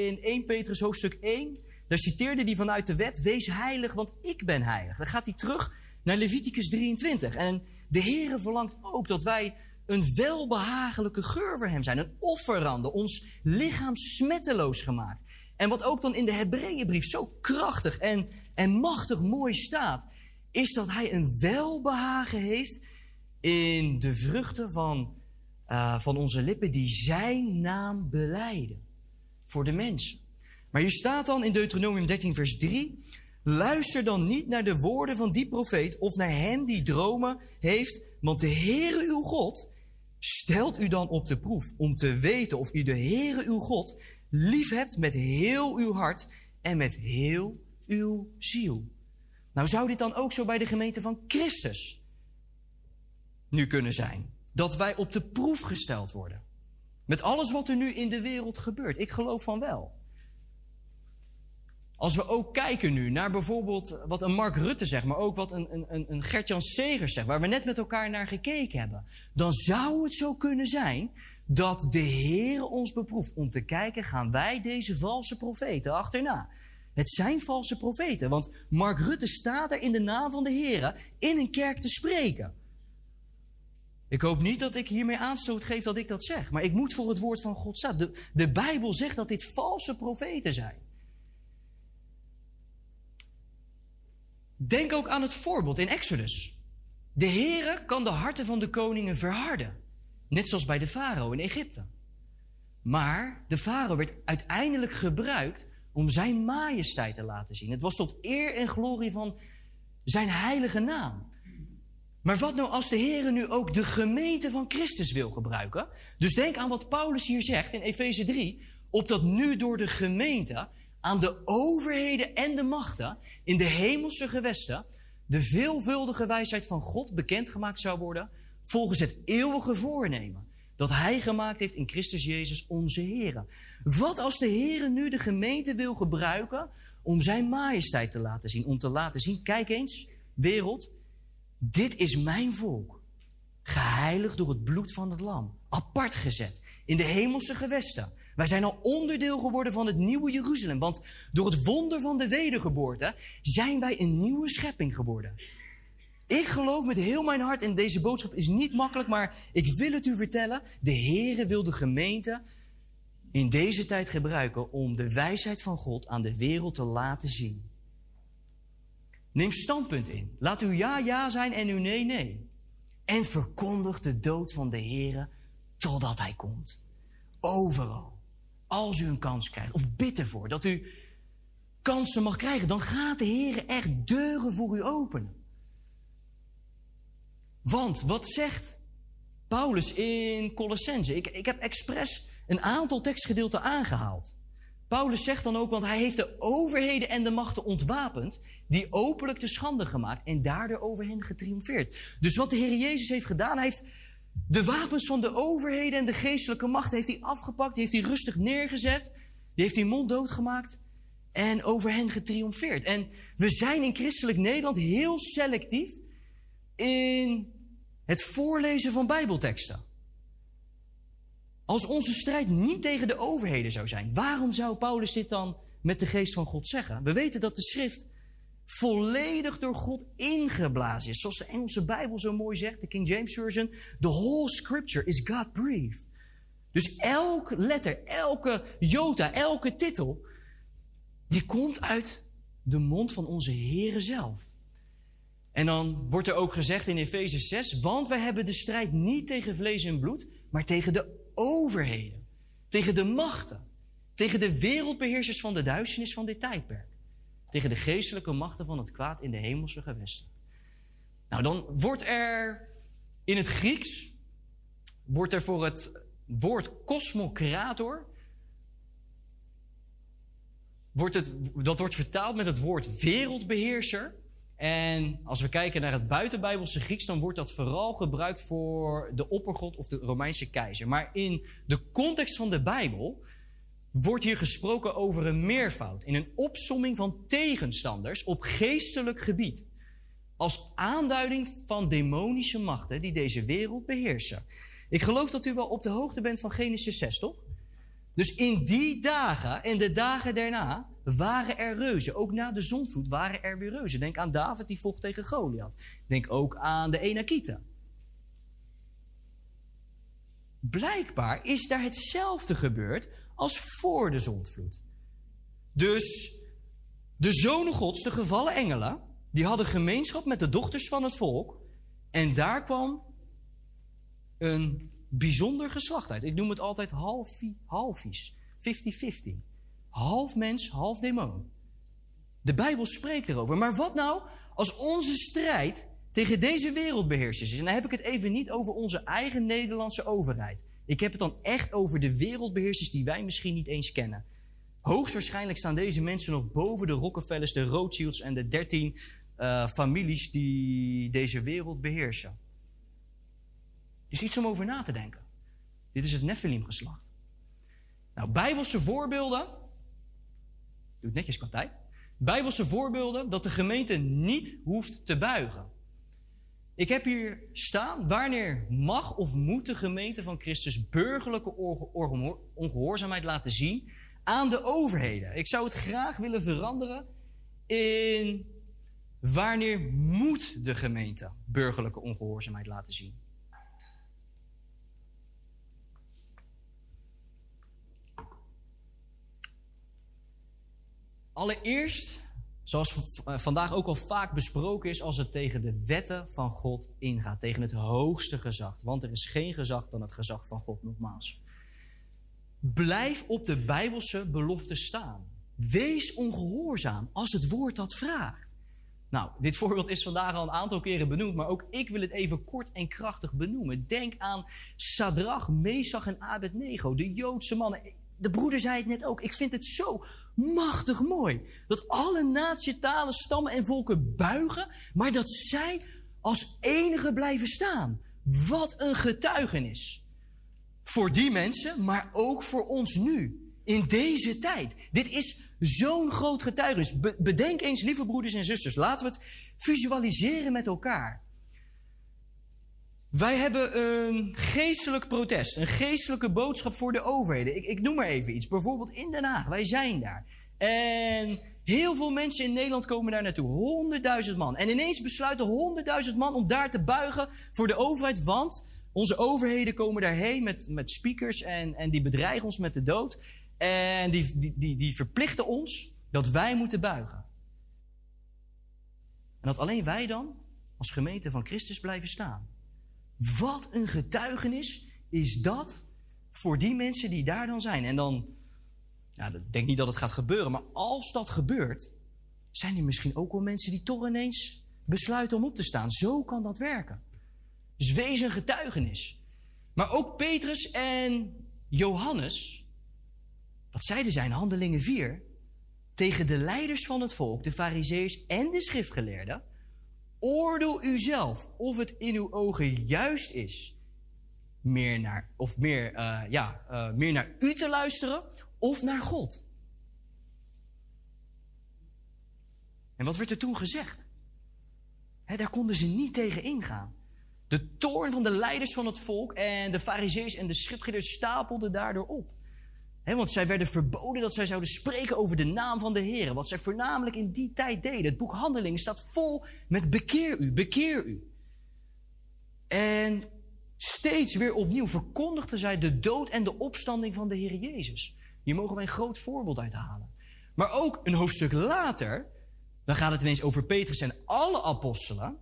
in 1 Petrus hoofdstuk 1, daar citeerde hij vanuit de wet, wees heilig, want ik ben heilig. Dan gaat hij terug naar Leviticus 23. En de Heere verlangt ook dat wij een welbehagelijke geur voor hem zijn, een offerande, ons lichaam smetteloos gemaakt. En wat ook dan in de Hebreeënbrief zo krachtig en, en machtig mooi staat, is dat hij een welbehagen heeft in de vruchten van, uh, van onze lippen die zijn naam beleiden voor de mensen. Maar hier staat dan in Deuteronomium 13, vers 3: Luister dan niet naar de woorden van die profeet of naar hem die dromen heeft, want de Heere uw God stelt u dan op de proef om te weten of u de Heere uw God lief hebt met heel uw hart en met heel uw ziel. Nou zou dit dan ook zo bij de gemeente van Christus nu kunnen zijn. Dat wij op de proef gesteld worden. Met alles wat er nu in de wereld gebeurt. Ik geloof van wel. Als we ook kijken nu naar bijvoorbeeld wat een Mark Rutte zegt, maar ook wat een, een, een Gert-Jan Segers zegt, waar we net met elkaar naar gekeken hebben, dan zou het zo kunnen zijn dat de Heer ons beproeft om te kijken, gaan wij deze valse profeten achterna? Het zijn valse profeten, want Mark Rutte staat er in de naam van de Heer in een kerk te spreken. Ik hoop niet dat ik hiermee aanstoot geef dat ik dat zeg, maar ik moet voor het woord van God staan. De, de Bijbel zegt dat dit valse profeten zijn. Denk ook aan het voorbeeld in Exodus. De Heere kan de harten van de koningen verharden. Net zoals bij de farao in Egypte. Maar de farao werd uiteindelijk gebruikt om zijn majesteit te laten zien. Het was tot eer en glorie van zijn heilige naam. Maar wat nou als de Heere nu ook de gemeente van Christus wil gebruiken? Dus denk aan wat Paulus hier zegt in Efeze 3. Opdat nu door de gemeente aan de overheden en de machten in de hemelse gewesten de veelvuldige wijsheid van God bekendgemaakt zou worden volgens het eeuwige voornemen dat Hij gemaakt heeft in Christus Jezus onze Heer. Wat als de Heer nu de gemeente wil gebruiken om Zijn majesteit te laten zien, om te laten zien, kijk eens, wereld, dit is mijn volk, geheiligd door het bloed van het lam, apart gezet in de hemelse gewesten. Wij zijn al onderdeel geworden van het nieuwe Jeruzalem. Want door het wonder van de wedergeboorte zijn wij een nieuwe schepping geworden. Ik geloof met heel mijn hart, en deze boodschap is niet makkelijk, maar ik wil het u vertellen. De Heere wil de gemeente in deze tijd gebruiken om de wijsheid van God aan de wereld te laten zien. Neem standpunt in. Laat uw ja ja zijn en uw nee nee. En verkondig de dood van de Heere totdat hij komt. Overal. Als u een kans krijgt, of bid ervoor dat u kansen mag krijgen, dan gaat de Heer echt deuren voor u openen. Want wat zegt Paulus in Colossense? Ik, ik heb expres een aantal tekstgedeelten aangehaald. Paulus zegt dan ook, want hij heeft de overheden en de machten ontwapend, die openlijk te schande gemaakt en daardoor over hen getriomfeerd. Dus wat de Heer Jezus heeft gedaan, hij heeft de wapens van de overheden en de geestelijke macht heeft hij afgepakt, die heeft hij rustig neergezet, die heeft hij monddood gemaakt en over hen getriomfeerd. En we zijn in christelijk Nederland heel selectief in het voorlezen van Bijbelteksten. Als onze strijd niet tegen de overheden zou zijn, waarom zou Paulus dit dan met de geest van God zeggen? We weten dat de schrift volledig door God ingeblazen is. Zoals de Engelse Bijbel zo mooi zegt, de King James Version. The whole scripture is God-breathed. Dus elke letter, elke jota, elke titel, die komt uit de mond van onze Heere zelf. En dan wordt er ook gezegd in Efeze 6, want wij hebben de strijd niet tegen vlees en bloed, maar tegen de overheden, tegen de machten, tegen de wereldbeheersers van de duisternis van dit tijdperk tegen de geestelijke machten van het kwaad in de hemelse gewesten. Nou, dan wordt er in het Grieks, wordt er voor het woord kosmokrator, wordt het, dat wordt vertaald met het woord wereldbeheerser. En als we kijken naar het buitenbijbelse Grieks, dan wordt dat vooral gebruikt voor de oppergod of de Romeinse keizer. Maar in de context van de Bijbel wordt hier gesproken over een meervoud in een opsomming van tegenstanders op geestelijk gebied. Als aanduiding van demonische machten die deze wereld beheersen. Ik geloof dat u wel op de hoogte bent van Genesis 6, toch? Dus in die dagen en de dagen daarna waren er reuzen. Ook na de zonvloed waren er weer reuzen. Denk aan David die vocht tegen Goliath. Denk ook aan de Enakieten. Blijkbaar is daar hetzelfde gebeurd als voor de zondvloed. Dus de zonen gods, de gevallen engelen, die hadden gemeenschap met de dochters van het volk. En daar kwam een bijzonder geslacht uit. Ik noem het altijd halfie, halfies, 50-50. Half mens, half demon. De Bijbel spreekt erover. Maar wat nou als onze strijd tegen deze wereldbeheersers is? En dan heb ik het even niet over onze eigen Nederlandse overheid. Ik heb het dan echt over de wereldbeheersers die wij misschien niet eens kennen. Hoogstwaarschijnlijk staan deze mensen nog boven de Rockefellers, de Rothschilds en de dertien uh, families die deze wereld beheersen. is iets om over na te denken. Dit is het Nephilim-geslacht. Nou, bijbelse voorbeelden. Doe het netjes qua. Bijbelse voorbeelden dat de gemeente niet hoeft te buigen. Ik heb hier staan, wanneer mag of moet de gemeente van Christus burgerlijke ongehoorzaamheid laten zien aan de overheden? Ik zou het graag willen veranderen in wanneer moet de gemeente burgerlijke ongehoorzaamheid laten zien? Allereerst, zoals eh, vandaag ook al vaak besproken is, als het tegen de wetten van God ingaat, tegen het hoogste gezag. Want er is geen gezag dan het gezag van God, nogmaals. Blijf op de Bijbelse belofte staan. Wees ongehoorzaam als het woord dat vraagt. Nou, dit voorbeeld is vandaag al een aantal keren benoemd, maar ook ik wil het even kort en krachtig benoemen. Denk aan Sadrach, Mesach en Abednego, de Joodse mannen. De broeder zei het net ook, ik vind het zo machtig mooi. Dat alle naties, talen, stammen en volken buigen, maar dat zij als enige blijven staan. Wat een getuigenis. Voor die mensen, maar ook voor ons nu. In deze tijd. Dit is zo'n groot getuigenis. Be- bedenk eens, lieve broeders en zusters, laten we het visualiseren met elkaar. Wij hebben een geestelijk protest, een geestelijke boodschap voor de overheden. Ik, ik noem maar even iets. Bijvoorbeeld in Den Haag, wij zijn daar. En heel veel mensen in Nederland komen daar naartoe. Honderdduizend man. En ineens besluiten honderdduizend man om daar te buigen voor de overheid. Want onze overheden komen daarheen met, met speakers en, en die bedreigen ons met de dood. En die, die, die, die verplichten ons dat wij moeten buigen. En dat alleen wij dan als gemeente van Christus blijven staan. Wat een getuigenis is dat voor die mensen die daar dan zijn. En dan, ja, ik denk niet dat het gaat gebeuren, maar als dat gebeurt, zijn er misschien ook wel mensen die toch ineens besluiten om op te staan. Zo kan dat werken. Dus wees een getuigenis. Maar ook Petrus en Johannes, wat zeiden zij in Handelingen 4? Tegen de leiders van het volk, de fariseeërs en de schriftgeleerden. Oordeel u zelf of het in uw ogen juist is meer naar, of meer, eh, ja, eh, meer naar u te luisteren of naar God. En wat werd er toen gezegd? Daar konden ze niet tegen ingaan. De toorn van de leiders van het volk en de fariseeërs en de schriftgeleerden stapelden daardoor op. Hè, want zij werden verboden dat zij zouden spreken over de naam van de Heer. Wat zij voornamelijk in die tijd deden. Het boek Handelingen staat vol met bekeer u, bekeer u. En steeds weer opnieuw verkondigden zij de dood en de opstanding van de Heer Jezus. Hier mogen wij een groot voorbeeld uit halen. Maar ook een hoofdstuk later, dan gaat het ineens over Petrus en alle apostelen.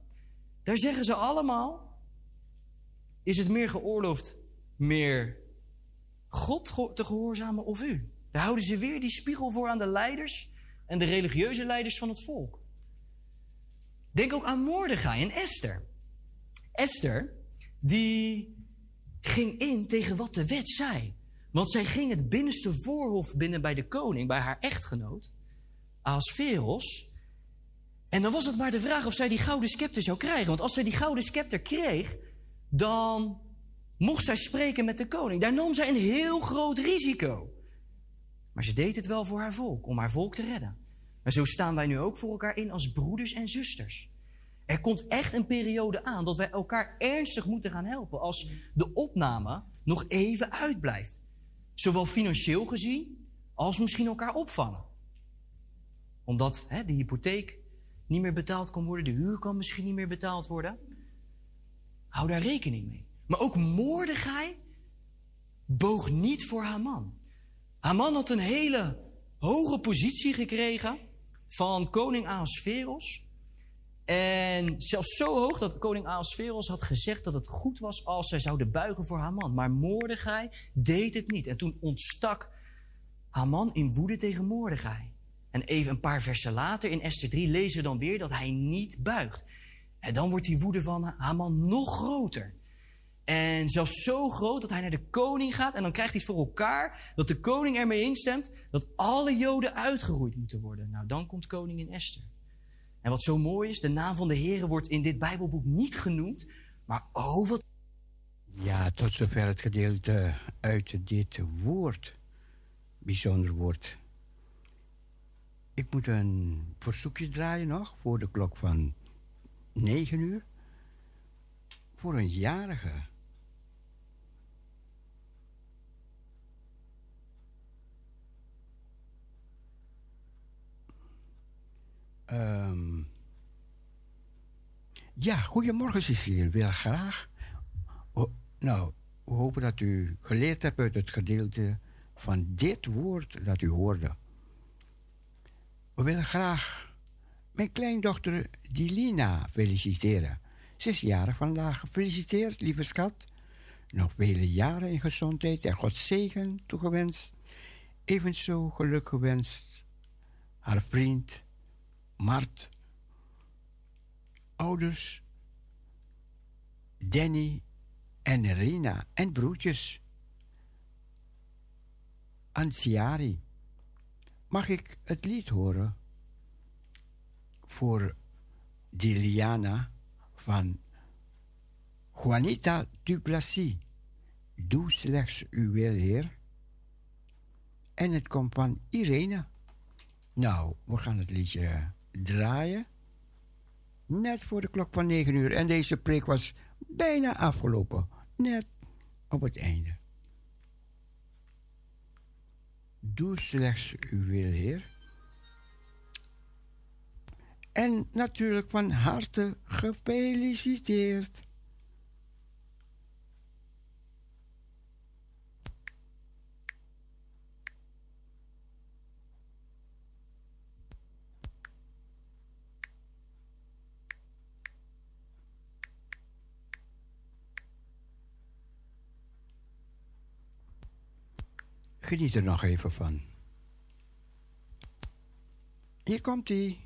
Daar zeggen ze allemaal, is het meer geoorloofd meer God te gehoorzamen of u? Daar houden ze weer die spiegel voor aan de leiders en de religieuze leiders van het volk. Denk ook aan Mordechai en Esther. Esther, die ging in tegen wat de wet zei. Want zij ging het binnenste voorhof binnen bij de koning, bij haar echtgenoot, Ahasveros. En dan was het maar de vraag of zij die gouden scepter zou krijgen. Want als zij die gouden scepter kreeg, dan mocht zij spreken met de koning. Daar nam zij een heel groot risico. Maar ze deed het wel voor haar volk, om haar volk te redden. En zo staan wij nu ook voor elkaar in als broeders en zusters. Er komt echt een periode aan dat wij elkaar ernstig moeten gaan helpen als de opname nog even uitblijft. Zowel financieel gezien als misschien elkaar opvangen. Omdat hè, de hypotheek niet meer betaald kan worden, de huur kan misschien niet meer betaald worden. Hou daar rekening mee. Maar ook Mordechai boog niet voor Haman. Haman had een hele hoge positie gekregen van koning Ahasveros. En zelfs zo hoog dat koning Ahasveros had gezegd dat het goed was als zij zouden buigen voor Haman. Maar Mordechai deed het niet. En toen ontstak Haman in woede tegen Mordechai. En even een paar versen later in Esther 3 lezen we dan weer dat hij niet buigt. En dan wordt die woede van Haman nog groter. En zelfs zo groot dat hij naar de koning gaat en dan krijgt hij het voor elkaar dat de koning ermee instemt dat alle Joden uitgeroeid moeten worden. Nou, dan komt koningin Esther. En wat zo mooi is, de naam van de Heer wordt in dit Bijbelboek niet genoemd, maar oh wat. Ja, tot zover het gedeelte uit dit woord. Bijzonder woord. Ik moet een verzoekje draaien nog voor de klok van 9 uur. voor een jarige. Ehm, ja, goedemorgen Cecile. Ik wil graag. Oh, nou, we hopen dat u geleerd hebt uit het gedeelte van dit woord dat u hoorde. We willen graag mijn kleindochter Dilina feliciteren. Ze is jarig vandaag. Gefeliciteerd, lieve schat. Nog vele jaren in gezondheid en God zegen toegewenst. Evenzo geluk gewenst. Haar vriend Mart. Ouders. Danny en Rina en broertjes. Ansiari. Mag ik het lied horen? Voor Diliana van Juanita Duplessis. Doe slechts uw wil, Heer. En het komt van Irene. Nou, we gaan het liedje draaien. Net voor de klok van 9 uur. En deze preek was bijna afgelopen. Net op het einde. Doe slechts uw wil, Heer. En natuurlijk van harte gefeliciteerd. Geniet er nog even van. Hier komt hij.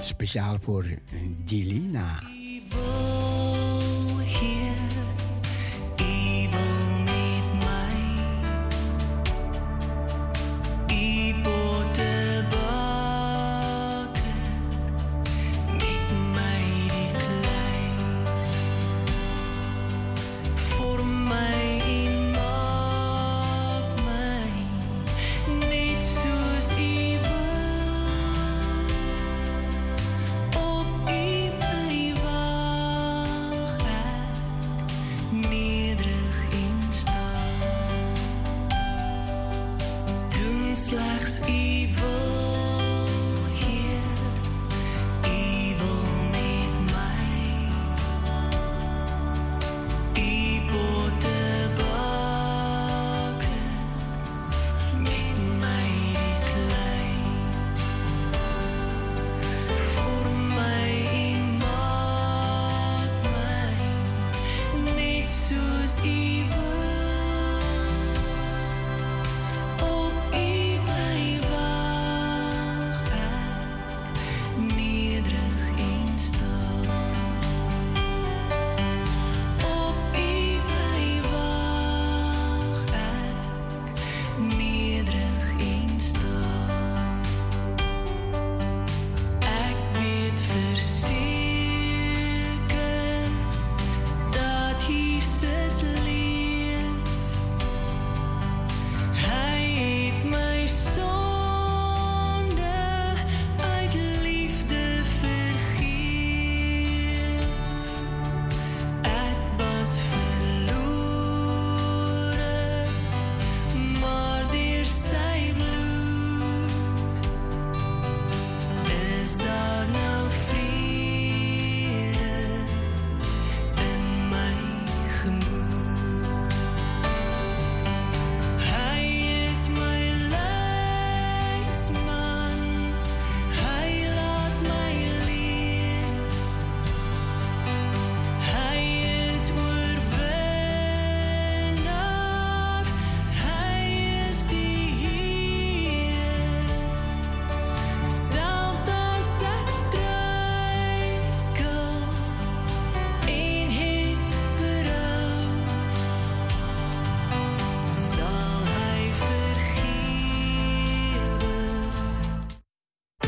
Speciaal voor Dilina.